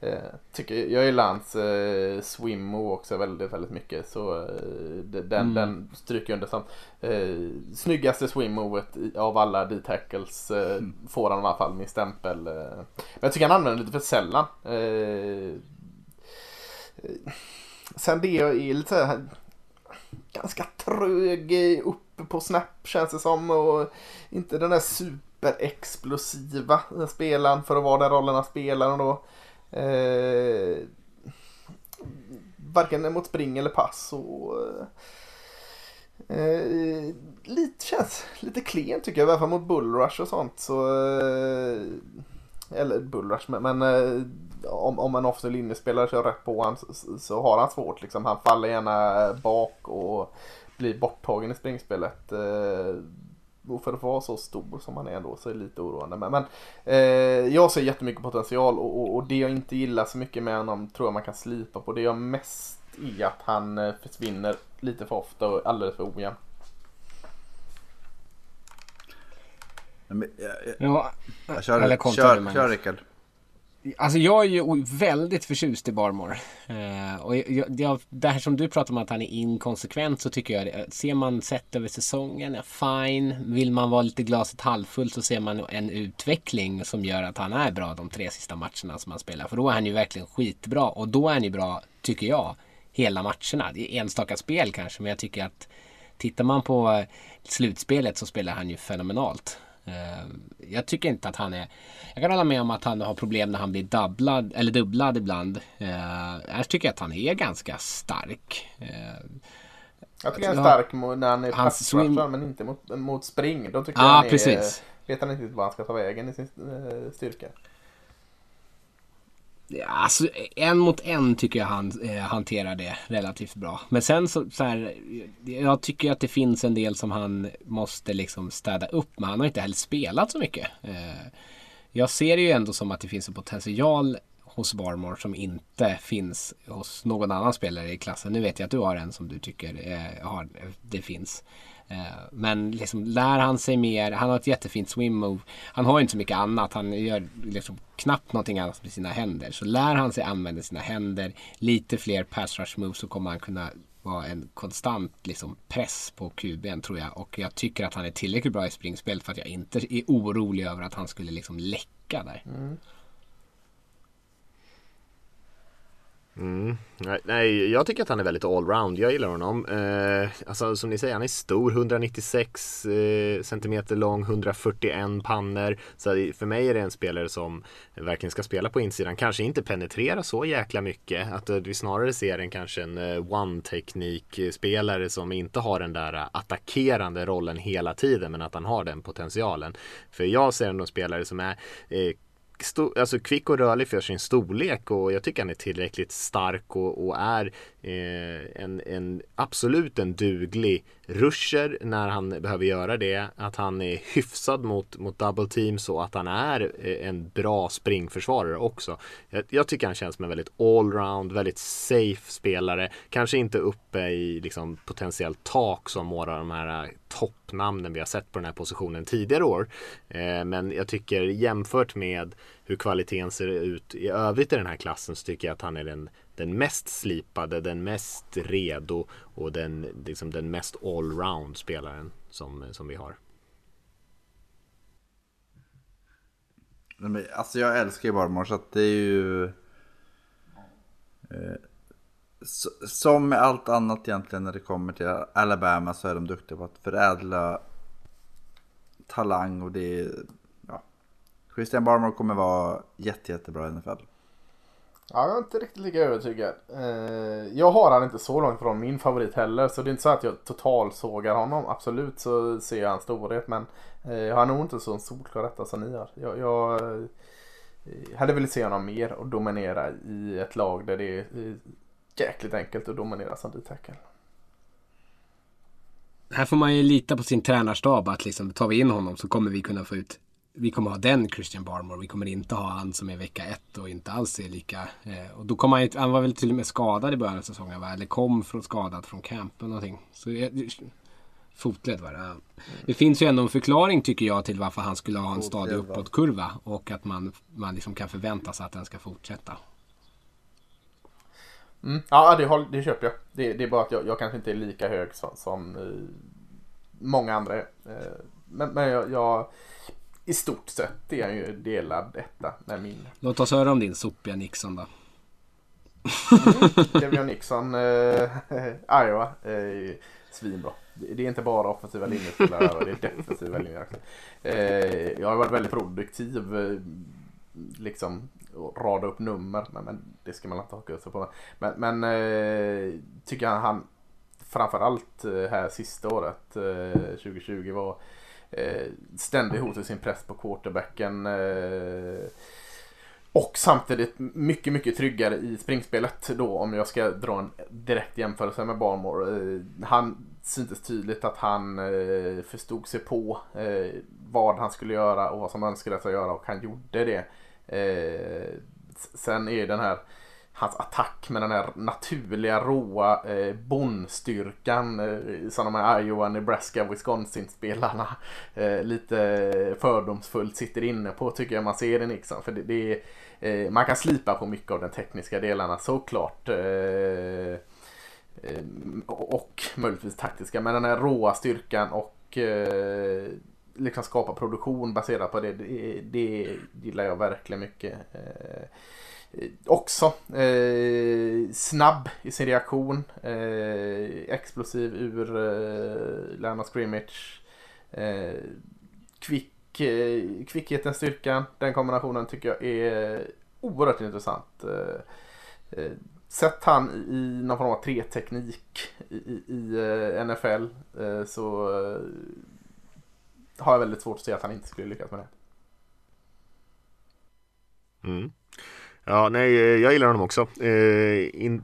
Eh, tycker jag gillar hans eh, swim move också väldigt, väldigt mycket. Så eh, de- den, Mm. den stryker under som eh, snyggaste swim movet i- av alla D-tackles. Eh, Får han i alla fall min stämpel. Eh. Men jag tycker han använder det lite för sällan. Eh, sen det är lite så här, ganska trög uppe på snap känns det som. Och inte den där superexplosiva spelaren för att vara den rollen han spelar då. Eh, varken mot spring eller pass. Och, eh, lite, känns lite klen tycker jag. I alla fall mot bullrush och sånt. Så, eh, eller bullrush men, men eh, om, om en offensiv linjespelare kör rätt på honom så, så har han svårt. Liksom. Han faller gärna bak och blir borttagen i springspelet. Eh, Eh, och för att vara så stor som han är då så är det lite oroande. Men, men eh, jag ser jättemycket potential och, och, och det jag inte gillar så mycket med honom tror jag man kan slipa på. Det jag mest i att han eh, försvinner lite för ofta och alldeles för ojämn. Men, jag, jag, Ja, jag kör, Eller kontrar du, kör, Magnus? kör Rickard. Alltså jag är ju väldigt förtjust i Barmore. Eh, och jag, jag, det här som du pratar om att han är inkonsekvent så tycker jag det. Ser man sett över säsongen, fine. Vill man vara lite glaset halvfullt så ser man en utveckling som gör att han är bra de tre sista matcherna som han spelar. För då är han ju verkligen skitbra. Och då är han ju bra, tycker jag, hela matcherna. Det är enstaka spel kanske, men jag tycker att tittar man på slutspelet så spelar han ju fenomenalt. Eh, Jag tycker inte att han är... Jag kan hålla med om att han har problem när han blir dubblad, eller dubblad ibland. Eh, Jag tycker att han är ganska stark. Eh, Jag tycker han är stark när han är swing- men inte mot, mot spring. Då tycker Ja, jag han är, precis. vet han inte vad han ska ta vägen i sin styrka. Alltså, en mot en tycker jag han eh, hanterar det relativt bra. Men sen så, så här, jag tycker att det finns en del som han måste liksom städa upp med. Han har inte heller spelat så mycket. Eh, jag ser det ju ändå som att det finns en potential hos Barmore som inte finns hos någon annan spelare i klassen. Nu vet jag att du har en som du tycker eh, har, det finns. Eh, men liksom lär han sig mer, han har ett jättefint swimmove. Han har ju inte så mycket annat, han gör liksom knappt någonting annat med sina händer. Så lär han sig använda sina händer, lite fler pass rush moves så kommer han kunna vara en konstant liksom, press på QB'n tror jag. Och jag tycker att han är tillräckligt bra i springspelet för att jag inte är orolig över att han skulle liksom läcka där. Mm. Mm. Nej, Nej, jag tycker att han är väldigt allround. Jag gillar honom. Eh, alltså som ni säger, han är stor, 196 eh, centimeter lång, 141 pannor. Så för mig är det en spelare som verkligen ska spela på insidan. Kanske inte penetrera så jäkla mycket. Att eh, vi snarare ser en kanske en eh, one-teknik-spelare som inte har den där eh, attackerande rollen hela tiden, men att han har den potentialen. För jag ser ändå en spelare som är eh, alltså kvick och rörlig för sin storlek och jag tycker han är tillräckligt stark och, och är eh, en, en absolut en duglig rusher när han behöver göra det. Att han är hyfsad mot, mot double teams och att han är eh, en bra springförsvarare också. Jag, jag tycker han känns som en väldigt allround, väldigt safe spelare. Kanske inte uppe i liksom, potentiellt tak som några av de här eh, toppnamnen vi har sett på den här positionen tidigare år. Eh, men jag tycker jämfört med hur kvaliteten ser ut i övrigt i den här klassen så tycker jag att han är den den mest slipade, den mest redo och den, liksom den mest allround spelaren som, som vi har. Alltså jag älskar ju Barmore så att det är ju... Eh, som med allt annat egentligen när det kommer till Alabama så är de duktiga på att förädla talang och det är... Ja. Christian Barmore kommer vara jätte, jättebra i NFL. Ja, jag är inte riktigt lika övertygad. Eh, jag har han inte så långt från min favorit heller. Så det är inte så att jag totalsågar honom. Absolut så ser jag hans storhet. Men eh, jag har nog inte så en solklar rätta som ni har. Jag, jag eh, hade velat se honom mer och dominera i ett lag där det är eh, jäkligt enkelt att dominera som D-tackle. Här får man ju lita på sin tränarstab att liksom tar vi in honom så kommer vi kunna få ut vi kommer ha den Christian Barmore. Vi kommer inte ha han som är vecka ett och inte alls är lika. Eh, och då kom han, han var väl till och med skadad i början av säsongen va? Eller kom från skadad från campen någonting. Så, eh, fotled var det. Mm. Det finns ju ändå en förklaring tycker jag till varför han skulle ha en stadig uppåtkurva. Och att man, man liksom kan förvänta sig att den ska fortsätta. Mm. Ja, det, det köper jag. Det, det, är bara att jag, jag kanske inte är lika hög som, som uh, många andra. Uh, men, men jag, jag i stort sett är han ju delad detta med min. Låt oss höra om din sopiga Nixon då. Mm, Nixon, eh, Iowa, eh, svinbra. Det är inte bara offensiva linjespelare, det är defensiva linjer också. Eh, jag har varit väldigt produktiv, eh, liksom rada upp nummer, men, men det ska man inte haka upp sig på. Men, men eh, tycker han, han framförallt eh, här sista året, 2020 var Eh, ständig hot i sin press på quarterbacken. Eh, och samtidigt mycket, mycket tryggare i springspelet då om jag ska dra en direkt jämförelse med Barmore. Eh, han syntes tydligt att han förstod sig på vad han skulle göra och vad som önskades att göra och han gjorde det. Sen är den här hans attack med den här naturliga råa eh, bondstyrkan eh, som de här Iowa, Nebraska, Wisconsin-spelarna eh, lite fördomsfullt sitter inne på tycker jag man ser i Nixon. För det, det är, eh, man kan slipa på mycket av de tekniska delarna såklart. Eh, eh och möjligtvis taktiska. Men den här råa styrkan och eh, liksom skapa produktion baserat på det, det, det gillar jag verkligen mycket. Eh, Eh, också eh, snabb i sin reaktion. Eh, explosiv ur eh, Lana scrimmage. Eh, kvick, eh, kvickheten, styrkan. Den kombinationen tycker jag är oerhört intressant. Eh, eh sett han i någon form av tre-teknik i, i, i eh, NFL eh, så har jag väldigt svårt att se att han inte skulle lyckas med det. Mm. Ja, nej, eh, jag gillar honom också. Eh,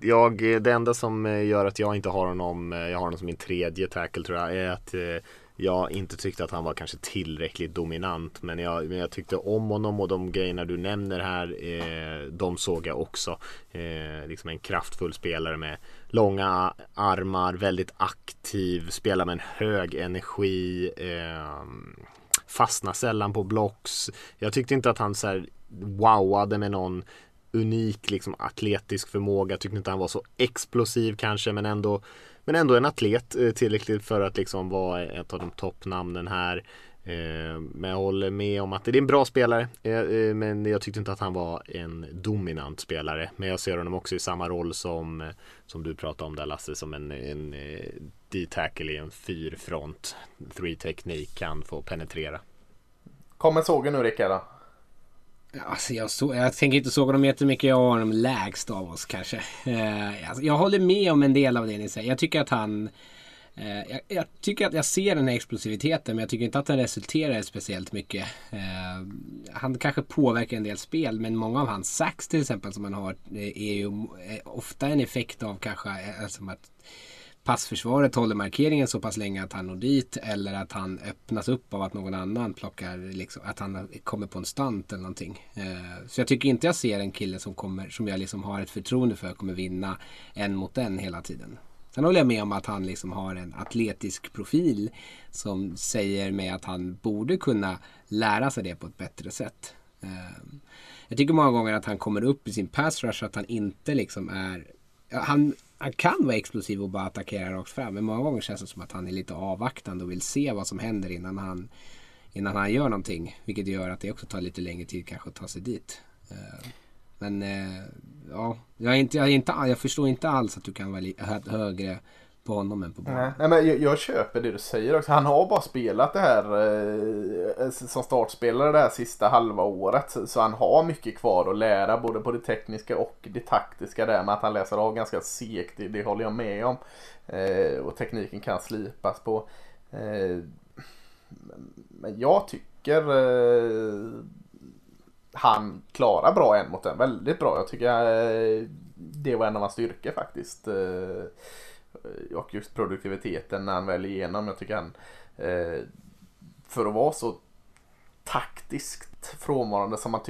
jag, eh, det enda som gör att jag inte har honom, jag har honom som min tredje tackle tror jag, är att jag inte tyckte att han var kanske tillräckligt dominant. Men jag, men jag tyckte om honom och de grejerna du nämner här, eh, de såg jag också. Eh, liksom en kraftfull spelare med långa armar, väldigt aktiv, spelar med en hög energi. Eh, fastnar sällan på blocks. Jag tyckte inte att han så här wowade med någon unik liksom atletisk förmåga. Tyckte inte han var så explosiv kanske men ändå men ändå en atlet eh, tillräckligt för att liksom vara ett av de toppnamnen här. Eh, men jag håller med om att det är en bra spelare. Eh, men jag tyckte inte att han var en dominant spelare. Men jag ser honom också i samma roll som, som du pratade om där Lasse, som en, en D-tackle i en fyrfront. Three teknik kan få penetrera. Kommer sågen nu Rickard? Alltså jag, så, jag tänker inte såga dem jättemycket. Jag har dem lägst av oss kanske. Eh, alltså jag håller med om en del av det ni säger. Jag tycker att han... Eh, jag, jag, tycker att jag ser den här explosiviteten men jag tycker inte att den resulterar i speciellt mycket. Eh, han kanske påverkar en del spel men många av hans sax till exempel som han har eh, är ju eh, ofta en effekt av kanske alltså att passförsvaret håller markeringen så pass länge att han når dit eller att han öppnas upp av att någon annan plockar, liksom, att han kommer på en stant eller någonting. Eh, så jag tycker inte jag ser en kille som, kommer, som jag liksom har ett förtroende för kommer vinna en mot en hela tiden. Sen håller jag med om att han liksom har en atletisk profil som säger mig att han borde kunna lära sig det på ett bättre sätt. Eh, jag tycker många gånger att han kommer upp i sin pass rush att han inte liksom är han, han kan vara explosiv och bara attackera rakt fram. Men många gånger känns det som att han är lite avvaktande och vill se vad som händer innan han, innan han gör någonting. Vilket gör att det också tar lite längre tid kanske att ta sig dit. Eh, men eh, ja, jag, är inte, jag, är inte, jag förstår inte alls att du kan vara högre på honom än på banan. Nej, men jag, jag, köper det du säger också. Han har bara spelat det här eh, som startspelare det här sista halva året. Så, så, han har mycket kvar att lära både på det tekniska och det taktiska där. Men att han läser av ganska segt, det, det håller jag med om. Eh, och tekniken kan slipas på. Eh, men jag tycker eh, han klarar bra en mot en. Väldigt bra. Jag tycker eh, det var en av hans styrkor faktiskt. Eh, och just produktiviteten när han väl igenom. Jag tycker han eh, för att vara så taktiskt frånvarande som man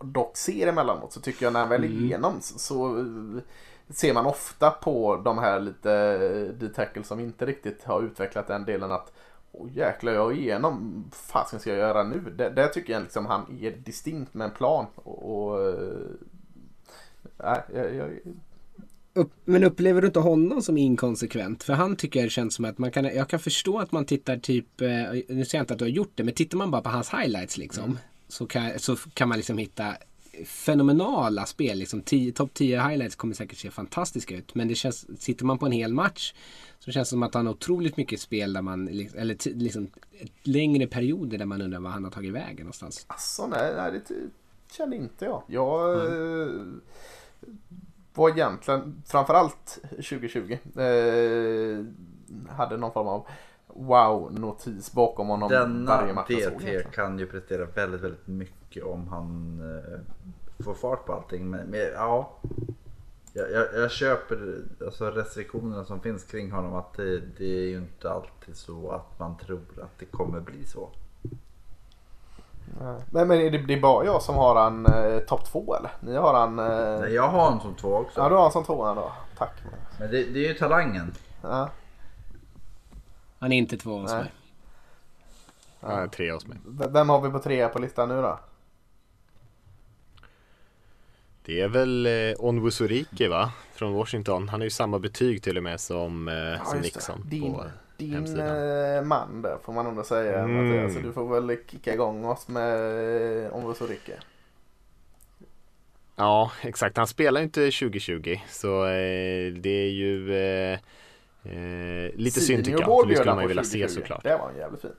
dock ser emellanåt så tycker jag när han väl är mm. igenom så, så eh, ser man ofta på de här lite D-tackle som inte riktigt har utvecklat den delen att Åh jäklar jag är igenom, fasen ska jag göra nu? Det, där tycker jag liksom han är distinkt med en plan. Och, och äh, jag, jag, upp, men upplever du inte honom som inkonsekvent? För han tycker det känns som att man kan, jag kan förstå att man tittar typ, eh, nu säger jag inte att du har gjort det, men tittar man bara på hans highlights liksom. Mm. Så, kan, så kan man liksom hitta fenomenala spel. Liksom, Topp 10 highlights kommer säkert se fantastiska ut. Men det känns, sitter man på en hel match så känns det som att han har otroligt mycket spel där man, eller liksom längre perioder där man undrar vad han har tagit vägen någonstans. Alltså nej, nej det kände inte jag. Jag mm. Var egentligen framförallt 2020 eh, hade någon form av wow-notis bakom honom Denna varje match. DT kan ju prestera väldigt, väldigt mycket om han eh, får fart på allting. Men, men ja, jag, jag, jag, köper alltså restriktionerna som finns kring honom. Att det, det är ju inte alltid så att man tror att det kommer bli så. Men, men är det, det är bara jag som har han eh, topp två eller? Ni har han... Eh... Nej, jag har han som två också. Ja, du har han som två då. Tack. Men det, det är ju talangen. Ja. Han är inte två hos mig. Han är tre hos mig. Vem har vi på trea på listan nu då? Det är väl eh, Onwusurike va? Från Washington. Han har ju samma betyg till och med som, eh, ja, som Nixon. Din, på din hemsidan. Eh, man där får man ändå säga. Mm. Alltså, du får väl kicka igång oss med eh, Onwusurike. Ja, exakt. Han spelar ju inte 2020 så eh, det är ju eh, eh, lite synd tycker jag. För det skulle man ju vilja se såklart. Det var en jävligt fin.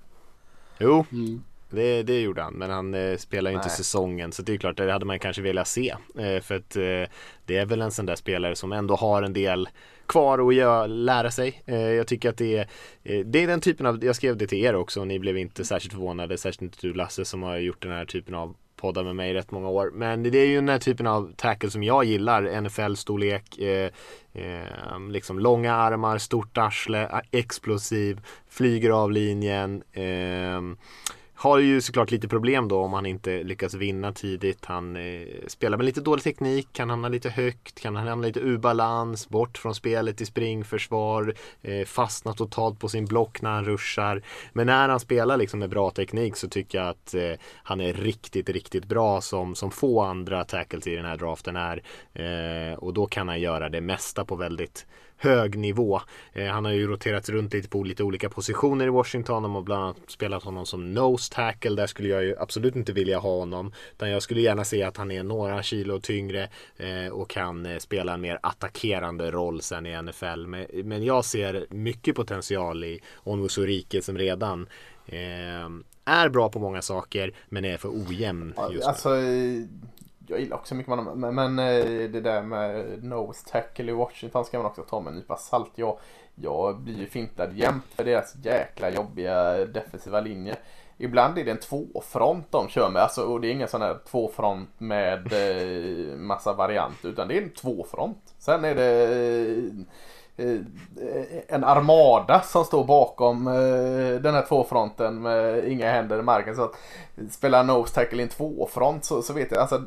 Jo, mm. det, det gjorde han. Men han eh, spelar ju inte säsongen så det är klart, det hade man kanske velat se. Eh, för att eh, det är väl en sån där spelare som ändå har en del kvar att göra, lära sig. Eh, jag tycker att det är, eh, det är den typen av, jag skrev det till er också och ni blev inte särskilt förvånade, särskilt inte du Lasse som har gjort den här typen av poddar med mig i rätt många år. Men det är ju den här typen av tackle som jag gillar. NFL-storlek, eh, eh, liksom långa armar, stort arsle, eh, explosiv, flyger av linjen. Eh, har ju såklart lite problem då om han inte lyckas vinna tidigt. Han eh, spelar med lite dålig teknik, kan hamna lite högt, kan hamna lite ur balans, bort från spelet i springförsvar, eh, fastna totalt på sin block när han ruschar. Men när han spelar liksom med bra teknik så tycker jag att eh, han är riktigt, riktigt bra som, som få andra tackles i den här draften är. Eh, och då kan han göra det mesta på väldigt hög nivå. Eh, han har ju roterat runt lite på lite olika positioner i Washington. De har bland annat spelat honom som nose tackle. Där skulle jag ju absolut inte vilja ha honom. Utan jag skulle gärna se att han är några kilo tyngre eh, och kan eh, spela en mer attackerande roll sen i NFL. Men, men jag ser mycket potential i Onwusurike som redan eh, är bra på många saker men är för ojämn just nu. Alltså, jag gillar också mycket man. Men, men eh, det där med nose tackle i Washington ska man också ta med en nypa salt. Jag, jag blir ju fintad jämt för deras jäkla jobbiga defensiva linje. Ibland är det en tvåfront de kör med. Alltså, och det är ingen sån här tvåfront med eh, massa variant. Utan det är en tvåfront. Sen är det eh, Eh, en armada som står bakom eh, den här tvåfronten med inga händer i marken. Så att spela nose tackle i en tvåfront så, så vet jag, alltså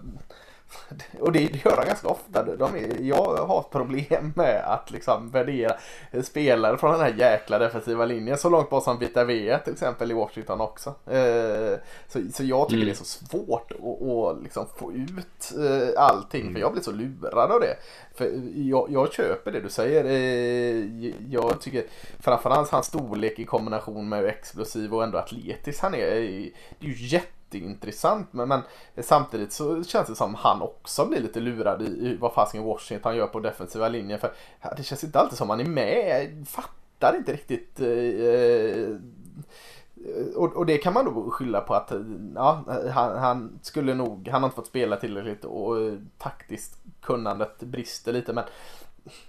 och det, det gör de ganska ofta. De är, jag har problem med att liksom värdera spelare från den här jäkla defensiva linjen. Så långt bort som Vita V till exempel i Washington också. Eh, så, så jag tycker mm. det är så svårt att, att liksom få ut eh, allting. Mm. För jag blir så lurad av det. För jag, jag köper det du säger. Eh, jag tycker framförallt hans storlek i kombination med hur explosiv och ändå atletisk han är. Det är ju jätte jätteintressant. Men, men samtidigt så känns det som han också blir lite lurad i, i vad fasiken Washington gör på defensiva linjen. För det känns inte alltid som han är med. Fattar inte riktigt. Eh, eh, och, och, det kan man då skylla på att ja, han, han, skulle nog, han har inte fått spela tillräckligt och taktiskt kunnandet brister lite. Men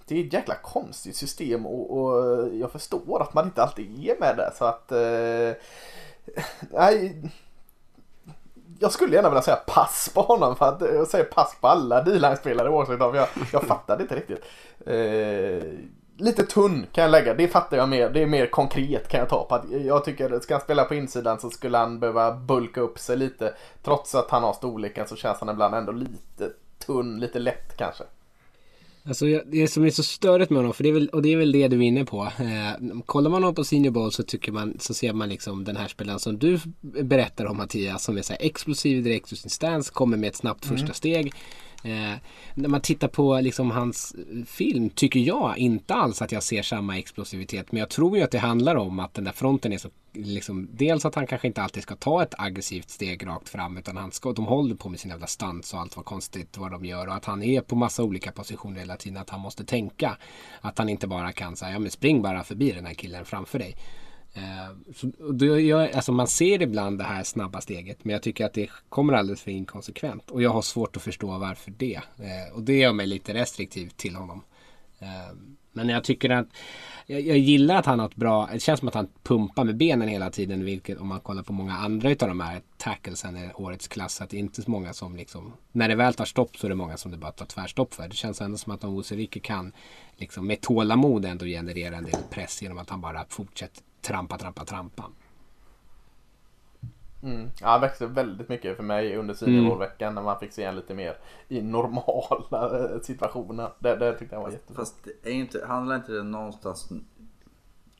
det är ett jäkla konstigt system och, och jag förstår att man inte alltid är med det. Så att eh, nej, jag skulle gärna vilja säga pass på honom för att eh, jag säger pass på alla D-line-spelare oavsett om Jag, jag fattade inte riktigt. Eh, lite tunn kan jag lägga, det fattar jag mer. Det är mer konkret kan jag ta på att jag tycker ska han spela på insidan så skulle han behöva bulka upp sig lite. Trots att han har storleken så känns han ibland ändå lite tunn, lite lätt kanske. Alltså det som är så störigt med honom, för det är väl, och det är väl det du är inne på. Eh, kollar man honom på Senior Bowl så tycker man, så ser man liksom den här spelaren som du berättar om Mattias, som är så explosiv direkt ur sin stance, kommer med ett snabbt mm. första steg. Eh, när man tittar på liksom hans eh, film tycker jag inte alls att jag ser samma explosivitet. Men jag tror ju att det handlar om att den där fronten är så liksom, dels att han kanske inte alltid ska ta ett aggressivt steg rakt fram utan han ska, de håller på med sin jävla stans och allt vad konstigt vad de gör och att han är på massa olika positioner hela tiden. Att han måste tänka att han inte bara kan säga ja men spring bara förbi den här killen framför dig. Eh, så då jag, alltså man ser ibland det här snabba steget men jag tycker att det kommer alldeles för inkonsekvent. Och jag har svårt att förstå varför det. Eh, och det gör mig lite restriktiv till honom. Eh, men jag tycker att jag, jag, gillar att han har ett bra, det känns som att han pumpar med benen hela tiden. Vilket om man kollar på många andra utav de här tacklesen i årets klass. Att det är inte så många som liksom, när det väl tar stopp så är det många som det bara tar tvärstopp för. Det känns ändå som att om Oserike kan liksom med tålamod ändå generera en del press genom att han bara fortsätter trampa, trampa, trampa. Mm. Ja, han växte väldigt mycket för mig under seniorveckan mm. när man fick se en lite mer i normala eh, situationer. Det, det tyckte jag var jättebra. Fast är inte, handlar inte det någonstans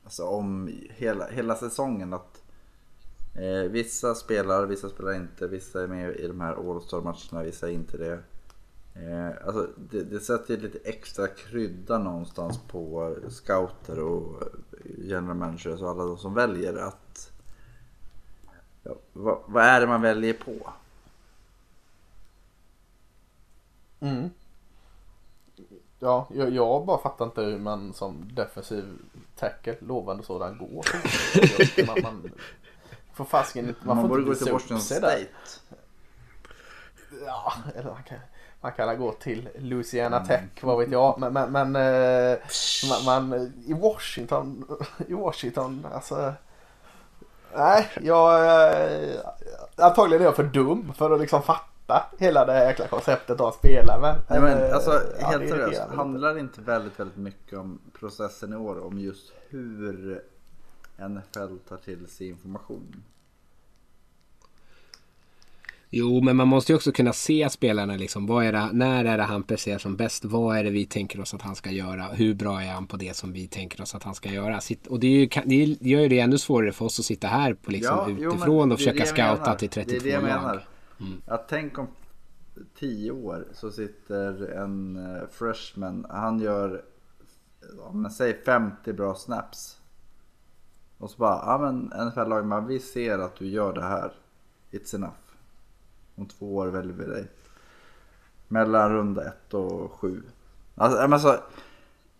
alltså, om hela, hela säsongen att eh, vissa spelar, vissa spelar inte, vissa är med i de här All-Star-matcherna, vissa är inte det. Eh, alltså det, det sätter lite extra krydda någonstans på scouter och general managers och alla de som väljer att ja, vad, vad, är det man väljer på? Mm. Ja, jag, jag bara fattar inte hur man som defensiv tackle, lovande sådan, går. man, man får fasken man, man får inte gå till Washington State. Ja, eller man kan, man kan gå till Louisiana Tech, vad vet jag. Men, men, men eh, man, man, i Washington, i Washington, alltså. Nej, jag, eh, antagligen är jag för dum för att liksom fatta hela det här jäkla konceptet att spela med. Nej, men, eh, alltså, ja, helt seriöst, handlar det inte väldigt, väldigt mycket om processen i år? Om just hur NFL tar till sig information? Jo, men man måste ju också kunna se spelarna liksom. Vad är det, när är det han presterar som bäst? Vad är det vi tänker oss att han ska göra? Hur bra är han på det som vi tänker oss att han ska göra? Och det, är ju, det gör ju det ännu svårare för oss att sitta här på liksom ja, utifrån jo, och försöka scouta menar. till 32 det är det jag lag. Mm. Att tänk om tio år så sitter en uh, freshman, han gör, om säg 50 bra snaps. Och så bara, ja men NFL-lag, vi ser att du gör det här. It's enough. Om två år väljer vi dig. Mellan runda ett och sju. Alltså, alltså,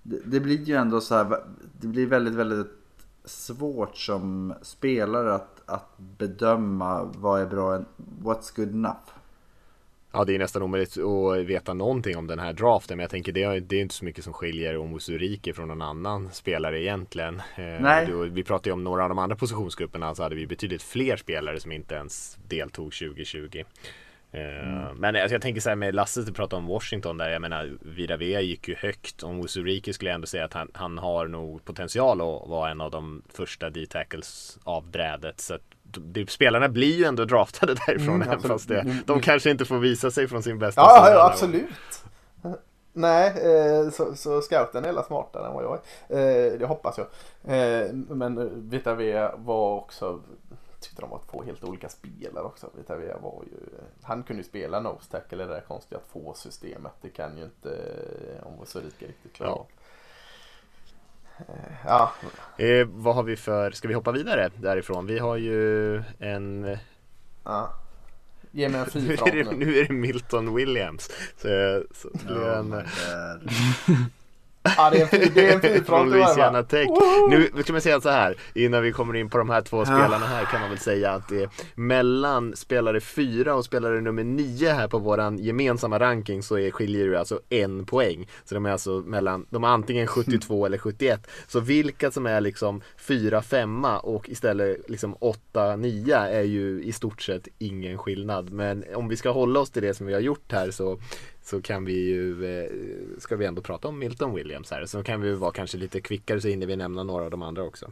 det, det blir ju ändå så här. Det blir väldigt, väldigt svårt som spelare att, att bedöma vad är bra, what's good enough. Ja, det är nästan omöjligt att veta någonting om den här draften. Men jag tänker det är, det är inte så mycket som skiljer Omusurike från någon annan spelare egentligen. Eh, Nej. Vi pratade ju om några av de andra positionsgrupperna så hade vi betydligt fler spelare som inte ens deltog 2020. Eh, Men alltså, jag tänker så här med Lasse, du pratade om Washington där. Jag menar, Viravea gick ju högt. Om Usuriki skulle jag ändå säga att han, han har nog potential att vara en av de första D-tackles av brädet. Så att det, spelarna blir ju ändå draftade därifrån. Mm, även fast det, Mm, de mm. kanske inte får visa sig från sin bästa Ja, sida ja absolut. Nej, eh, så, så scouten är hela smartare än vad jag är. Eh, det hoppas jag. Eh, men Vita V var också, tyckte de var två helt olika spelare också. Vita V var ju, han kunde ju spela nose tackle i det där konstiga två systemet. Det kan ju inte om Sörika riktigt klara Ja. Eh, Ja, Eh, vad har vi för, ska vi hoppa vidare därifrån? Vi har ju en ja. Ge mig en nu är, fyrfront nu. nu är det Milton Williams. Så, så Oh en. Ja, det är en, fyr- det är en från Louisiana fall. Tech. Nu ska man säga så här, innan vi kommer in på de här två spelarna här kan man väl säga att det är mellan spelare 4 och spelare nummer 9 här på våran gemensamma ranking så är, skiljer det alltså en poäng. Så de är alltså mellan, de är antingen 72 eller 71. Så vilka som är liksom 4, 5 och istället liksom 8, 9 är ju i stort sett ingen skillnad. Men om vi ska hålla oss till det som vi har gjort här så så kan vi ju, eh, ska vi ändå prata om Milton Williams här. Så kan vi ju vara kanske lite kvickare så hinner vi nämna några av de andra också.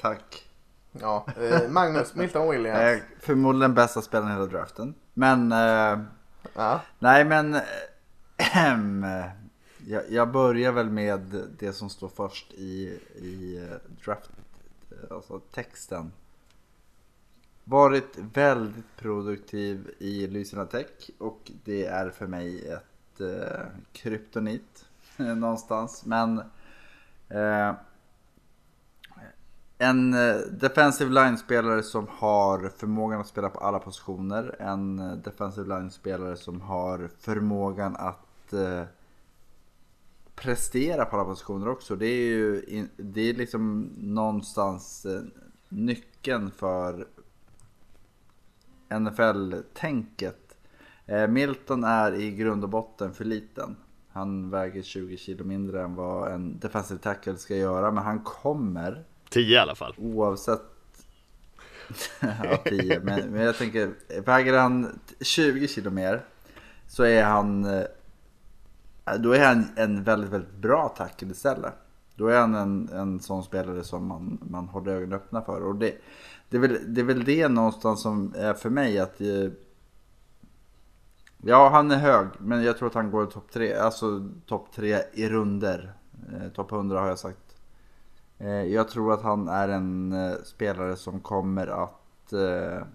Tack. Ja, eh, Magnus Milton Williams. Eh, förmodligen bästa spelaren i hela draften. Men, eh, Ja. nej men, jag, jag börjar väl med det som står först i, i draft, alltså texten. Varit väldigt produktiv i Louisiana Tech och det är för mig ett eh, kryptonit eh, någonstans. Men eh, en eh, defensive line-spelare som har förmågan att spela på alla positioner. En eh, defensive line-spelare som har förmågan att eh, prestera på alla positioner också. Det är ju det är liksom någonstans nyckeln för NFL-tänket. Eh, Milton är i grund och botten för liten. Han väger 20 kilo mindre än vad en defensive tackle ska göra. Men han kommer 10 i alla fall. oavsett ja, 10. Men, men jag tänker, väger han 20 kilo mer så är han eh, då är han en väldigt, väldigt bra tackle istället. Då är han en, en sån spelare som man, man håller ögonen öppna för. Och det, det, är väl, det är väl det någonstans som är för mig att eh, Ja, han är hög, men jag tror att han går topp tre, alltså topp tre i runder. Eh, topp 100 har jag sagt. Eh, jag tror att han är en eh, spelare som kommer att eh,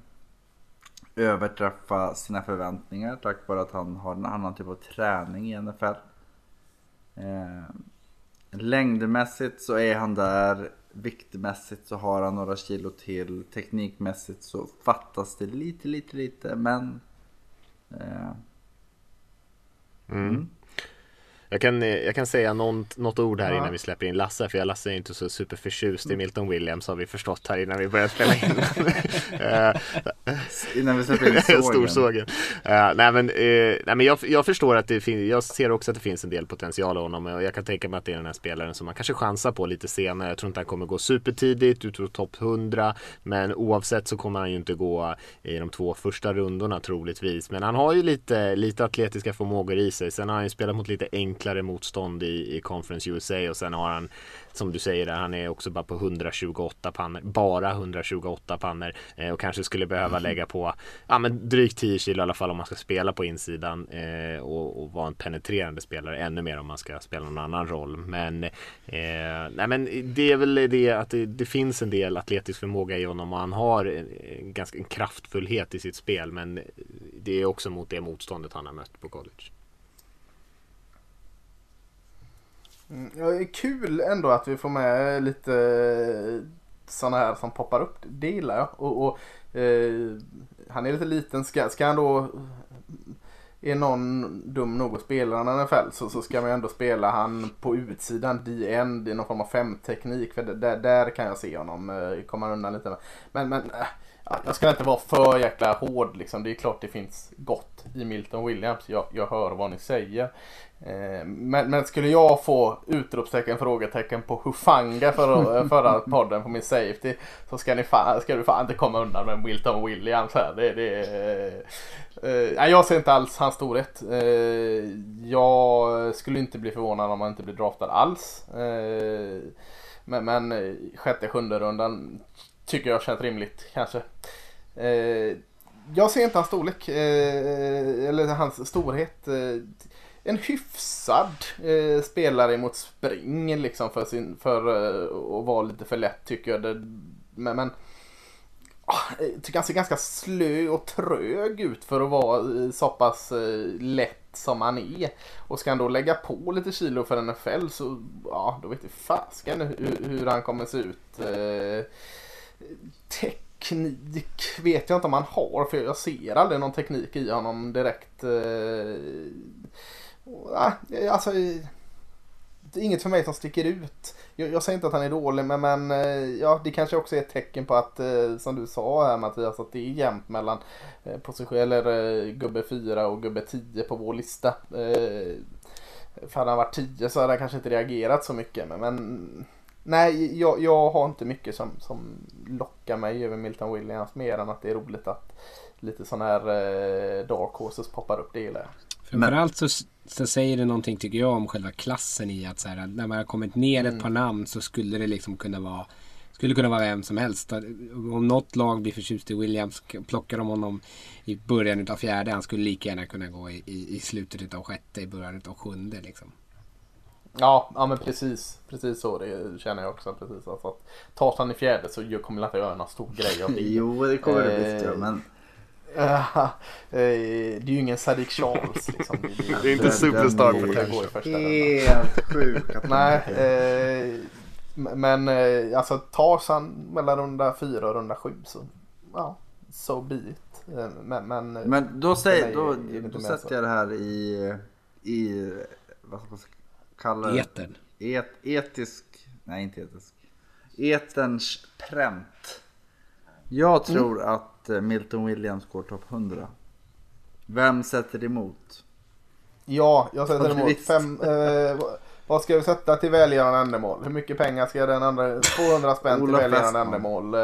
överträffa sina förväntningar tack vare att han har en annan typ av träning i NFL. Eh, längdmässigt så är han där. Viktmässigt så har han några kilo till. Teknikmässigt så fattas det lite, lite, lite. Men eh, Mm. Jag kan, eh, jag kan säga någon, något ord här Ja. innan vi släpper in Lasse, för jag Lasse är inte så superförtjust i Milton Williams har vi förstått här innan vi börjar spela in. Eh, innan vi släpper in sågen. Storsågen. Uh, nej men, eh, nej, men jag, jag förstår att det finns, jag ser också att det finns en del potential av honom och jag kan tänka mig att det är den här spelaren som man kanske chansar på lite senare. Jag tror inte han kommer gå supertidigt, du tror topp 100, men oavsett så kommer han ju inte gå i de två första rundorna troligtvis. Men han har ju lite, lite atletiska förmågor i sig. Sen har han ju spelat mot lite enklare motstånd i, i Conference USA och sen har han som du säger där, han är också bara på 128 pannor, bara 128 pannor eh, och kanske skulle behöva lägga på ja, men drygt 10 kilo i alla fall om man ska spela på insidan eh, och, och vara en penetrerande spelare ännu mer om man ska spela någon annan roll. Men, eh, nej, men det är väl det att det, det finns en del atletisk förmåga i honom och han har en, en ganska en kraftfullhet i sitt spel men det är också mot det motståndet han har mött på college. Mm, ja, det är kul ändå att vi får med lite eh, sådana här som poppar upp. Det gillar jag. Och, och eh, han är lite liten. Ska, ska han då... Eh, är någon dum nog att spela en NFL så, så ska man ändå spela han på utsidan, D-end, i någon form av femteknik. För där, där kan jag se honom eh, komma undan lite. Men, men eh, jag ska inte vara för jäkla hård liksom. Det är klart det finns gott i Milton Williams. Jag, jag hör vad ni säger. Eh, men, men, skulle jag få utropstecken, frågetecken på Hufanga för, förra podden på min safety så ska, ni fan, ska du fan inte komma undan med Wilton Williams här. Det, det, eh, jag ser inte alls hans storhet. Eh, jag skulle inte bli förvånad om han inte blir draftad alls. Eh, men, men sjätte, sjunde rundan tycker jag känns rimligt kanske. Eh, jag ser inte hans storlek, eh, eller hans storhet. Eh, en hyfsad eh, spelare mot spring liksom för, sin, för eh, att vara lite för lätt tycker jag. Det, men, men jag tycker han ser ganska slö och trög ut för att vara eh, så pass lätt som han är. Och ska han då lägga på lite kilo för NFL så ja, då vet jag fasken hur, hur han kommer se ut teknik vet jag inte om han har för jag ser aldrig någon teknik i honom direkt eh, ah, alltså det är inget för mig som sticker ut. Jag, jag säger inte att han är dålig men, men eh, ja, det kanske också är ett tecken på att eh, som du sa här Mattias att det är jämnt mellan eh, position, eller gubbe 4 och gubbe 10 på vår lista. För hade han varit 10 så hade han kanske inte reagerat så mycket. Men, men nej, jag, jag har inte mycket som, som lockar mig över Milton Williams mer än att det är roligt att lite sådana här dark horses poppar upp. Det gillar jag. Framförallt så, så säger det någonting tycker jag om själva klassen i att så här, när man har kommit ner mm. ett par namn så skulle det liksom kunna vara skulle kunna vara vem som helst. Om något lag blir förtjust i Williams plockar de honom i början av fjärde. Han skulle lika gärna kunna gå i, i, i slutet av sjätte, i början av sjunde. Liksom. Ja, ja men precis. Precis så det känner jag också. Precis. Alltså att tas han i fjärde så kommer han inte göra någon stor grej av det. jo, det kommer det visst göra. Men Uh, det är ju ingen Sadiq Charles. Liksom. Det, det, det är inte superstar potential. Helt sjukt. Nej, eh, men eh, alltså tas han mellan runda fyra och runda sju så ja, so be it. Eh, men, men, men då, säger, då, då sätter jag det här i, i vad ska man kalla det? Etern. Et, etisk, nej inte etisk. Eterns pränt. Jag tror mm. att Eh, Milton Williams går topp 100. Vem sätter emot? Ja, jag sätter emot. Fem, eh, vad ska vi sätta till välgörande ändamål? Hur mycket pengar ska den andra? 200 spänn till välgörande ändamål. Eh,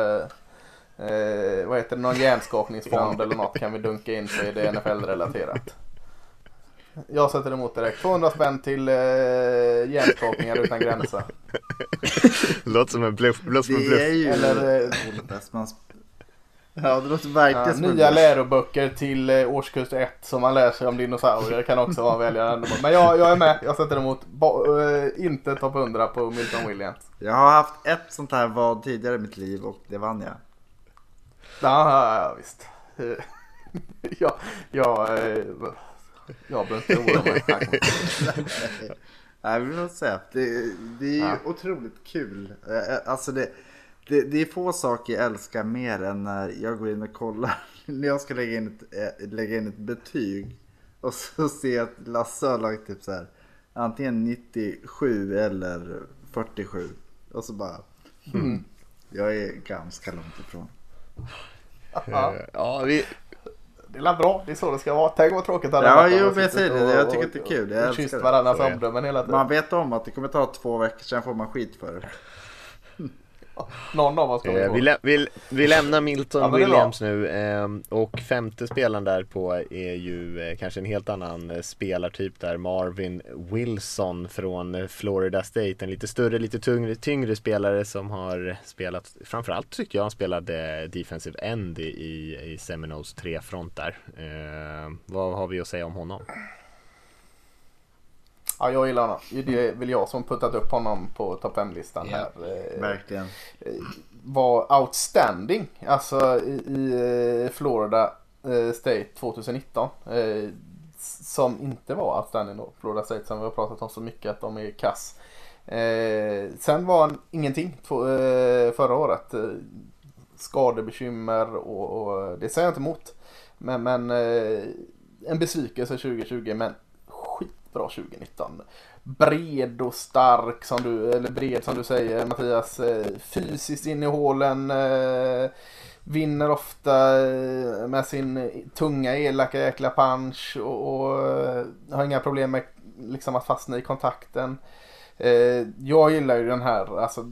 eh, vad heter det? Någon hjärnskakningsfond eller något kan vi dunka in så är det NFL-relaterat. Jag sätter emot direkt. 200 spänn till eh, hjärnskakningar utan gränser. Låter som en bluff. bluff, bluff. Det är ju Eller, eh, Ja, det låter verkligen ja, Nya läroböcker till eh, årskurs 1 som man lär sig om dinosaurier kan också vara väljarande. Men jag, jag är med, jag sätter emot ba, äh, inte topp 100 på Milton Williams. Jag har haft ett sånt här vad tidigare i mitt liv och det vann jag. Ja, ja visst. ja, ja, eh, jag behöver inte oroa mig. Nej, vi får säga. Det, det är ja. otroligt kul. Alltså det det, det, är få saker jag älskar mer än när jag går in och kollar. när jag ska lägga in ett, eh, lägga in ett betyg. Och så ser jag att Lasse har lagt typ så här. Antingen 97 eller 47. Och så bara. Hmm, mm. Jag är ganska långt ifrån. Ja vi, det är bra, det är så det ska vara. Tänk vad tråkigt det hade Ja, jo, jag säger det. Jag tycker det är kul. Jag kysst varandras omdömen hela tiden. Man vet om att det kommer ta två veckor, sen får man skit för det. Någon av oss kommer eh, vi, lä vi, vi, lämnar Milton ja, Williams nu eh, och femte spelaren där på är ju eh, kanske en helt annan eh, spelartyp där Marvin Wilson från Florida State. En lite större, lite tyngre, tyngre spelare som har spelat, framförallt tyckte jag han spelade defensive end i, i, Seminoles trefront där. Eh, vad har vi att säga om honom? Ja, jag gillar honom. Det är väl jag som puttat upp honom på topp 5-listan yeah. här. Eh, Verkligen. Eh, var outstanding. Alltså i, eh, Florida State 2019. Som inte var outstanding då. Florida State som vi har pratat om så mycket att de är kass. sen var han ingenting förra året. Skadebekymmer och, och det säger jag inte emot. Men, men en besvikelse 2020 men bra 2019. Bred och stark som du, eller bred som du säger Mattias. Eh, fysiskt in i hålen. Eh, vinner ofta eh, med sin tunga elaka jäkla punch och, och har inga problem med liksom att fastna i kontakten. Eh, jag gillar ju den här alltså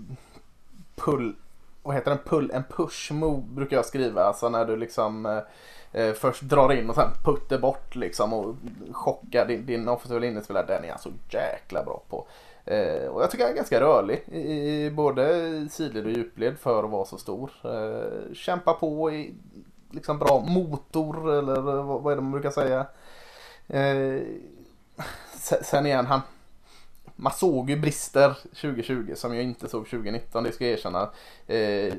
pull, vad heter den? Pull en push move brukar jag skriva. Alltså när du liksom eh, först drar in och sen putter bort liksom och chockar din, din offensiva linjespelare. Den är han så jäkla bra på. Eh, och jag tycker han är ganska rörlig i, i både sidled och djupled för att vara så stor. Eh, kämpa på i liksom bra motor eller vad, vad är det man brukar säga. Eh, sen igen han man såg ju brister 2020 som jag inte såg 2019, det ska jag erkänna. Eh,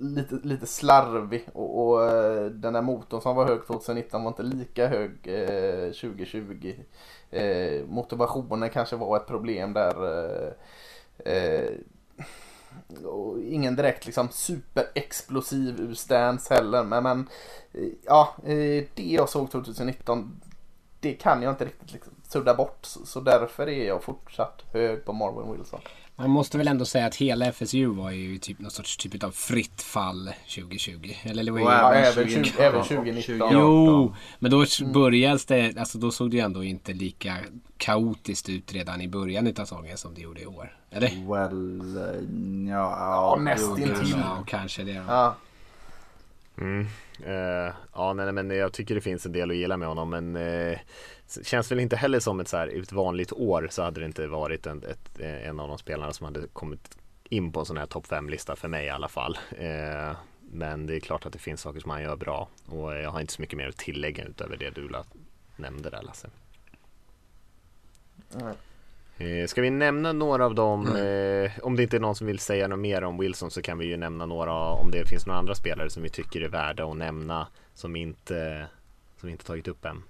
lite, lite slarvig och, och, eh, den där motorn som var hög 2019 var inte lika hög eh, 2020. Eh, motivationen kanske var ett problem där. Eh, eh och ingen direkt liksom superexplosiv ur stance heller. Men, men eh, ja, det jag såg 2019 det kan jag inte riktigt liksom sudda bort. Så därför är jag fortsatt hög på Marvin Wilson. Man måste väl ändå säga att hela FSU var ju typ någon sorts typ av fritt fall 2020. Eller det var ju... Ja, även, 20, även 2019. Jo, men då började det, alltså då såg det ju ändå inte lika kaotiskt ut redan i början utav säsongen som det gjorde i år. Eller? Well, ja, ja nästintill. Ja, kanske det. Ja. Mm. Uh, ja, nej, men jag tycker det finns en del att gilla med honom, men uh, känns väl inte heller som ett, så här, ett vanligt år så hade det inte varit en, ett, en av de spelarna som hade kommit in på en sån här topp 5-lista för mig i alla fall. Uh, men det är klart att det finns saker som han gör bra och jag har inte så mycket mer att tillägga utöver det du nämnde där Lasse. Mm. Eh, ska vi nämna några av dem? Mm. Eh, om det inte är någon som vill säga något mer om Wilson så kan vi ju nämna några om det finns några andra spelare som vi tycker är värda att nämna som inte, som vi inte tagit upp än.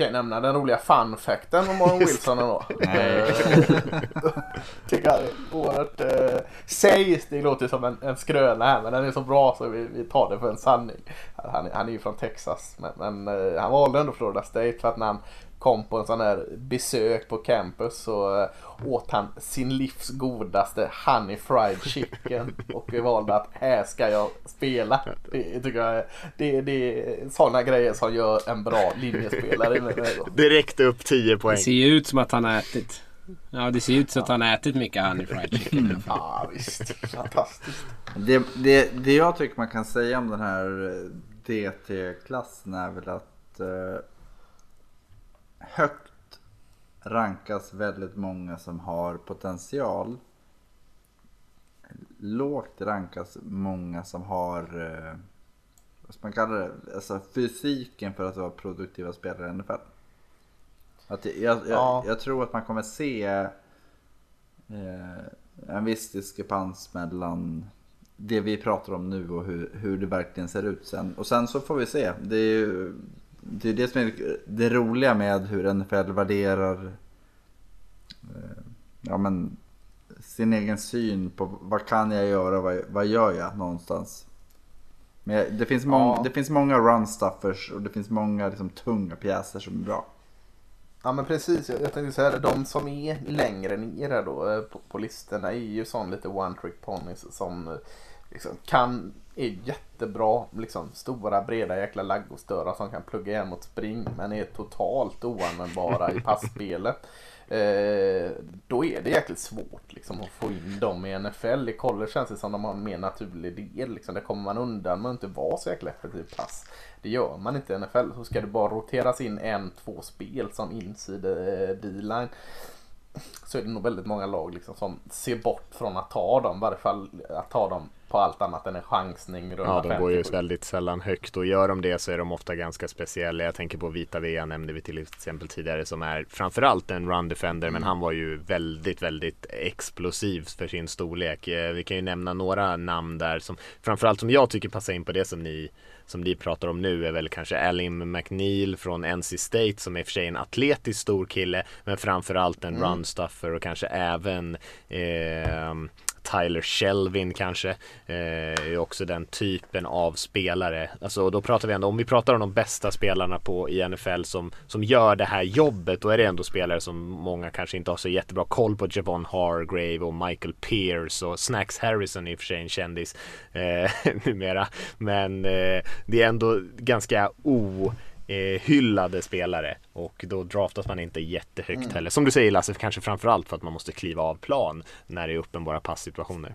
Kan jag nämna den roliga fun-facten om Morgan Wilson då? Nej. Tycker jag är oerhört... Eh, sägs, det låter som en, en skröna här men den är så bra så vi, vi tar det för en sanning. Han, han är ju från Texas men, men eh, han valde ändå Florida State för att när han kom på en sån här besök på campus så uh, åt han sin livs godaste honey fried chicken och vi valde att här ska jag spela. Det tycker jag det, det är sådana grejer som gör en bra linjespelare. Direkt upp 10 poäng. Det ser ju ut som att han har ätit. Ja det ser ut som att han har ätit mycket honey fried chicken. ja visst, fantastiskt. Det, det, det jag tycker man kan säga om den här DT-klassen är väl att uh, högt rankas väldigt många som har potential. Lågt rankas många som har, eh, vad ska man kalla det, alltså fysiken för att vara produktiva spelare i NFL. Att jag, jag, ja. jag, tror att man kommer se eh, en viss diskrepans mellan det vi pratar om nu och hur, hur det verkligen ser ut sen. Och sen så får vi se. Det är ju det är det som är det roliga med hur NFL värderar eh, ja, men, sin egen syn på vad kan jag göra, vad, vad gör jag någonstans. Men det finns, mång, ja. det finns många run-stuffers och det finns många liksom, tunga pjäser som är bra. Ja men precis, jag tänkte säga det. De som är längre ner då eh, på, på listorna är ju sån lite one trick ponies som liksom kan är jättebra. Liksom, stora breda jäkla laggostörar som kan plugga igen mot spring men är totalt oanvändbara i passspelet. Eh, då är det jäkligt svårt liksom, att få in dem i NFL. I college känns det som de har en mer naturlig del. Liksom. Där kommer man undan med att inte vara så jäkla effektiv pass. Det gör man inte i NFL. Så ska det bara roteras in en, två spel som inside eh, D-line så är det nog väldigt många lag liksom som ser bort från att ta dem. I varje fall att ta dem på allt annat än en chansning. Ja, de går ju väldigt sällan högt och gör de det så är de ofta ganska speciella. Jag tänker på Vita Vea nämnde vi till exempel tidigare som är framförallt en run defender mm. men han var ju väldigt, väldigt explosiv för sin storlek. Eh, vi kan ju nämna några namn där som framförallt som jag tycker passar in på det som ni som ni pratar om nu är väl kanske Alim McNeil från NC State som är i och för sig en atletisk stor kille men framförallt en mm. run stuffer och kanske även eh, Tyler Shelvin kanske. Eh, är också den typen av spelare. Alltså då pratar vi ändå, om vi pratar om de bästa spelarna på i NFL som, som gör det här jobbet, då är det ändå spelare som många kanske inte har så jättebra koll på. Javon Hargrave och Michael Pierce och Snacks Harrison i och för sig en kändis eh, numera. Men eh, det är ändå ganska o eh, hyllade spelare och då draftas man inte jättehögt mm. heller. Som du säger Lasse, kanske framförallt för att man måste kliva av plan när det är uppenbara passsituationer.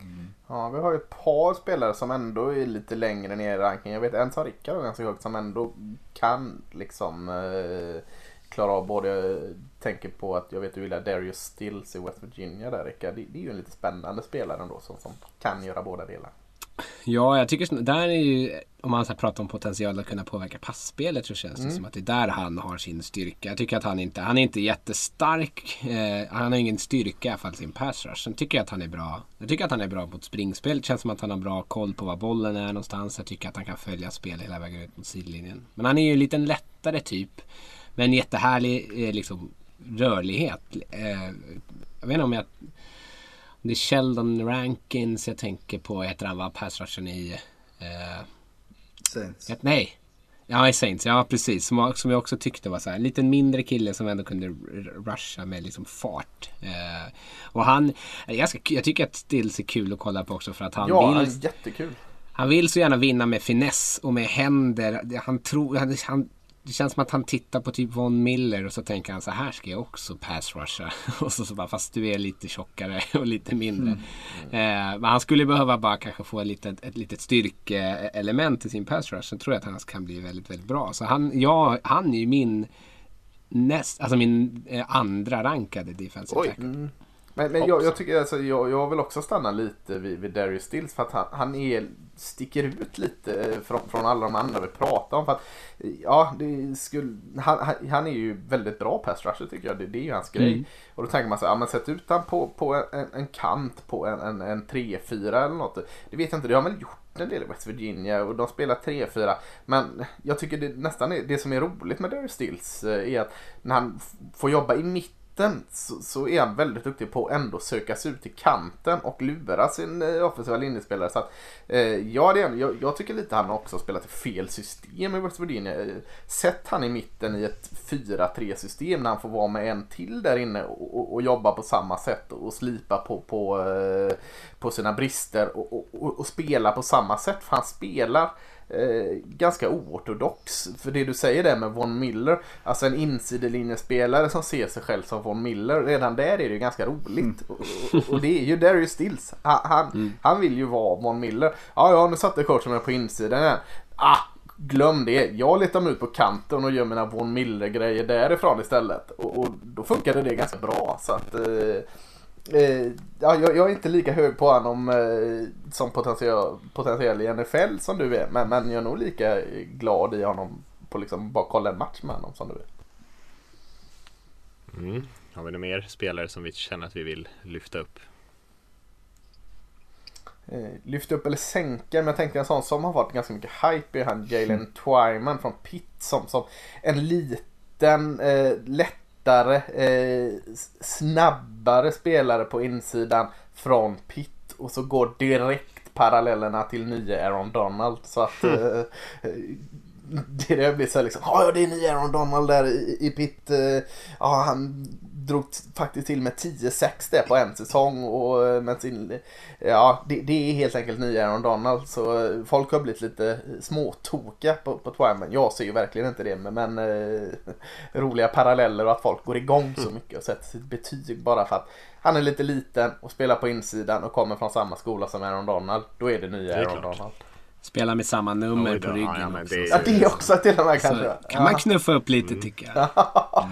Mm. Ja, vi har ju ett par spelare som ändå är lite längre ner i rankingen. Jag vet en som Rickard har ganska högt som ändå kan liksom eh, klara av både, jag tänker på att jag vet du vill ha Darius Stills i West Virginia där Rickard. Det, det är ju en lite spännande spelare ändå som, som kan göra båda delar. Ja, jag tycker där är ju, om man så pratar om potential att kunna påverka passspelet så känns det mm. som att det är där han har sin styrka. Jag tycker att han inte, han är inte jättestark. Eh, han har ingen styrka i alla fall sin pass rush. Sen tycker jag att han är bra. Jag tycker att han är bra mot springspel. Det känns som att han har bra koll på var bollen är någonstans. Jag tycker att han kan följa spel hela vägen ut mot sidlinjen. Men han är ju en liten lättare typ. Men en jättehärlig eh, liksom, rörlighet. Eh, jag vet inte om jag det är Sheldon Rankins jag tänker på. Heter han va? Pass rushen i... Eh, Saints. Ett, nej. Ja, i Saints. Ja, precis. Som, som jag också tyckte var så här, en lite mindre kille som ändå kunde rusha med liksom fart. Eh, och han, jag, ska, jag tycker att Stills är kul att kolla på också för att han ja, vill... Ja, jättekul. Han vill så gärna vinna med finess och med händer. Han tror, han, han det känns som att han tittar på typ Von Miller och så tänker han så här ska jag också pass rusha. och så, så bara fast du är lite tjockare och lite mindre. Mm. Eh, men han skulle behöva bara kanske få ett litet, ett litet styrkeelement i sin pass rush. Så tror jag att han kan bli väldigt, väldigt bra. Så han, ja, han är ju min näst, alltså min eh, andra rankade defensive tackle. Mm. Men, men jag, jag, tycker alltså, jag, jag vill också stanna lite vid, vid Darius Stills för att han, han är, sticker ut lite från, från alla de andra vi pratar om. För att, ja, det skulle, han, han är ju väldigt bra pass rusher tycker jag. Det, det är ju hans grej. Mm. Och då tänker man så ja men sätt ut han på, på en, en kant på en, en, en 3-4 eller något. Det vet jag inte, det har man gjort en del i West Virginia och de spelar 3-4. Men jag tycker det nästan är, det som är roligt med Darius Stills eh, är att när han får jobba i mitten mitten så, så, är han väldigt duktig på att ändå söka sig ut till kanten och lura sin eh, offensiva linjespelare. Så att, eh, ja, det är, jag, jag tycker lite han också spelat i fel system i West Virginia. Eh, sätt han i mitten i ett 4-3 system när han får vara med en till där inne och, och, och jobba på samma sätt och slipa på, på, eh, på sina brister och, och, och spela på samma sätt. För han spelar eh, ganska oortodox. För det du säger där med Von Miller, alltså en insidelinjespelare som ser sig själv som Von Miller, redan där är det ju ganska roligt. Mm. Och, och, och, det är ju Darius Stills. Han, han, mm. han, vill ju vara Von Miller. Ja, ja, nu satte coachen mig på insidan igen. Ah, glöm det. Jag letar mig ut på kanten och gör mina Von Miller-grejer därifrån istället. Och, och, då funkade det ganska bra. Så att... Eh, Eh, ja, jag, jag, är inte lika hög på honom eh, som potentiell, potentiell i NFL som du är. Men, men jag är nog lika glad i honom på liksom bara kolla en match med honom som du är. Mm. Har vi några mer spelare som vi känner att vi vill lyfta upp? Eh, lyfta upp eller sänka, men jag tänkte en sån som har varit ganska mycket hype är han Jalen mm. Twyman från Pitt som, som en liten eh, lätt lättare, eh, snabbare spelare på insidan från Pitt och så går direkt parallellerna till nya Aaron Donald. Så att mm. eh, det blir så liksom, ja det är nya Aaron Donald där i, i Pitt. Eh, ja han drog faktiskt till med 10-6 där på en säsong. Och, eh, med sin, ja, det, det, är helt enkelt nya Aaron Donald. Så eh, folk har blivit lite småtokiga på, på Twyman. Jag ser ju verkligen inte det. Men, men eh, roliga paralleller och att folk går igång så mycket och sätter sitt betyg bara för att han är lite liten och spelar på insidan och kommer från samma skola som Aaron Donald. Då är det nya det är Aaron klart. Donald. Spelar med samma nummer på ryggen ja, också. Det, ja, det också till och med kanske. kan man knuffa upp lite mm. tycker jag.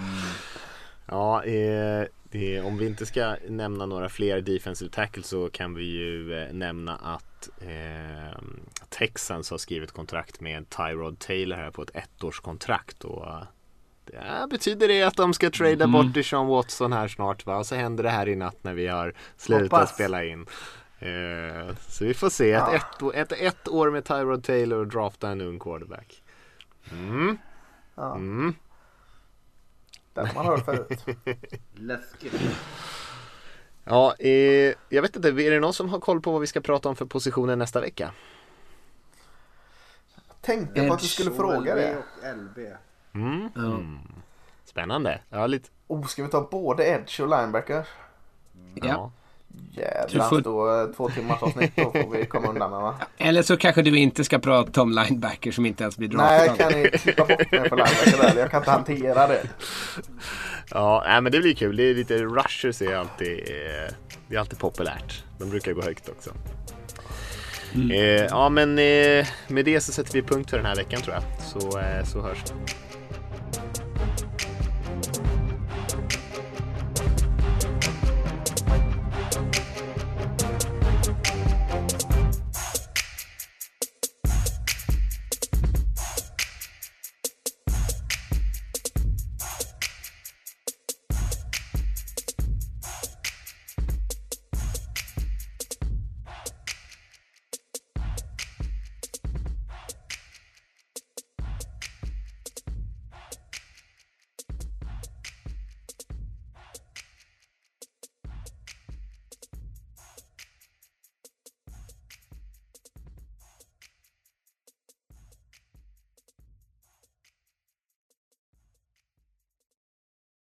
Ja, eh, det, om vi inte ska nämna några fler defensive tackles så kan vi ju eh, nämna att eh, Texans har skrivit kontrakt med Tyrod Taylor här på ett ettårskontrakt. Och, Ja, betyder det att de ska trada mm. bort Sean Watson här snart va? Och så händer det här i natt när vi har slutat Hoppas. spela in. Eh, så vi får se. Ja. Ett, ett, ett, ett, år med Tyrod Taylor och drafta en ung quarterback. Mm. Ja. Mm. Den man hört förut. Läskigt. Ja, eh, jag vet inte, är det någon som har koll på vad vi ska prata om för positioner nästa vecka? Tänkte på att du skulle fråga det. och LB. Mm. Mm. Spännande. Ja, lite. Oh, ska vi ta både edge och linebacker? Ja. Jävlar, får- då två timmars avsnitt då får vi komma undan med va? Eller så kanske du inte ska prata om linebacker som inte ens blir Nej, draftad. kan ni klippa bort mig på linebacker där? Jag kan inte hantera det. Ja, nej, men det blir kul. Det är lite rushers är alltid, eh, det är alltid populärt. De brukar gå högt också. Eh, ja, men eh, med det så sätter vi punkt för den här veckan tror jag. Så, eh, så hörs vi.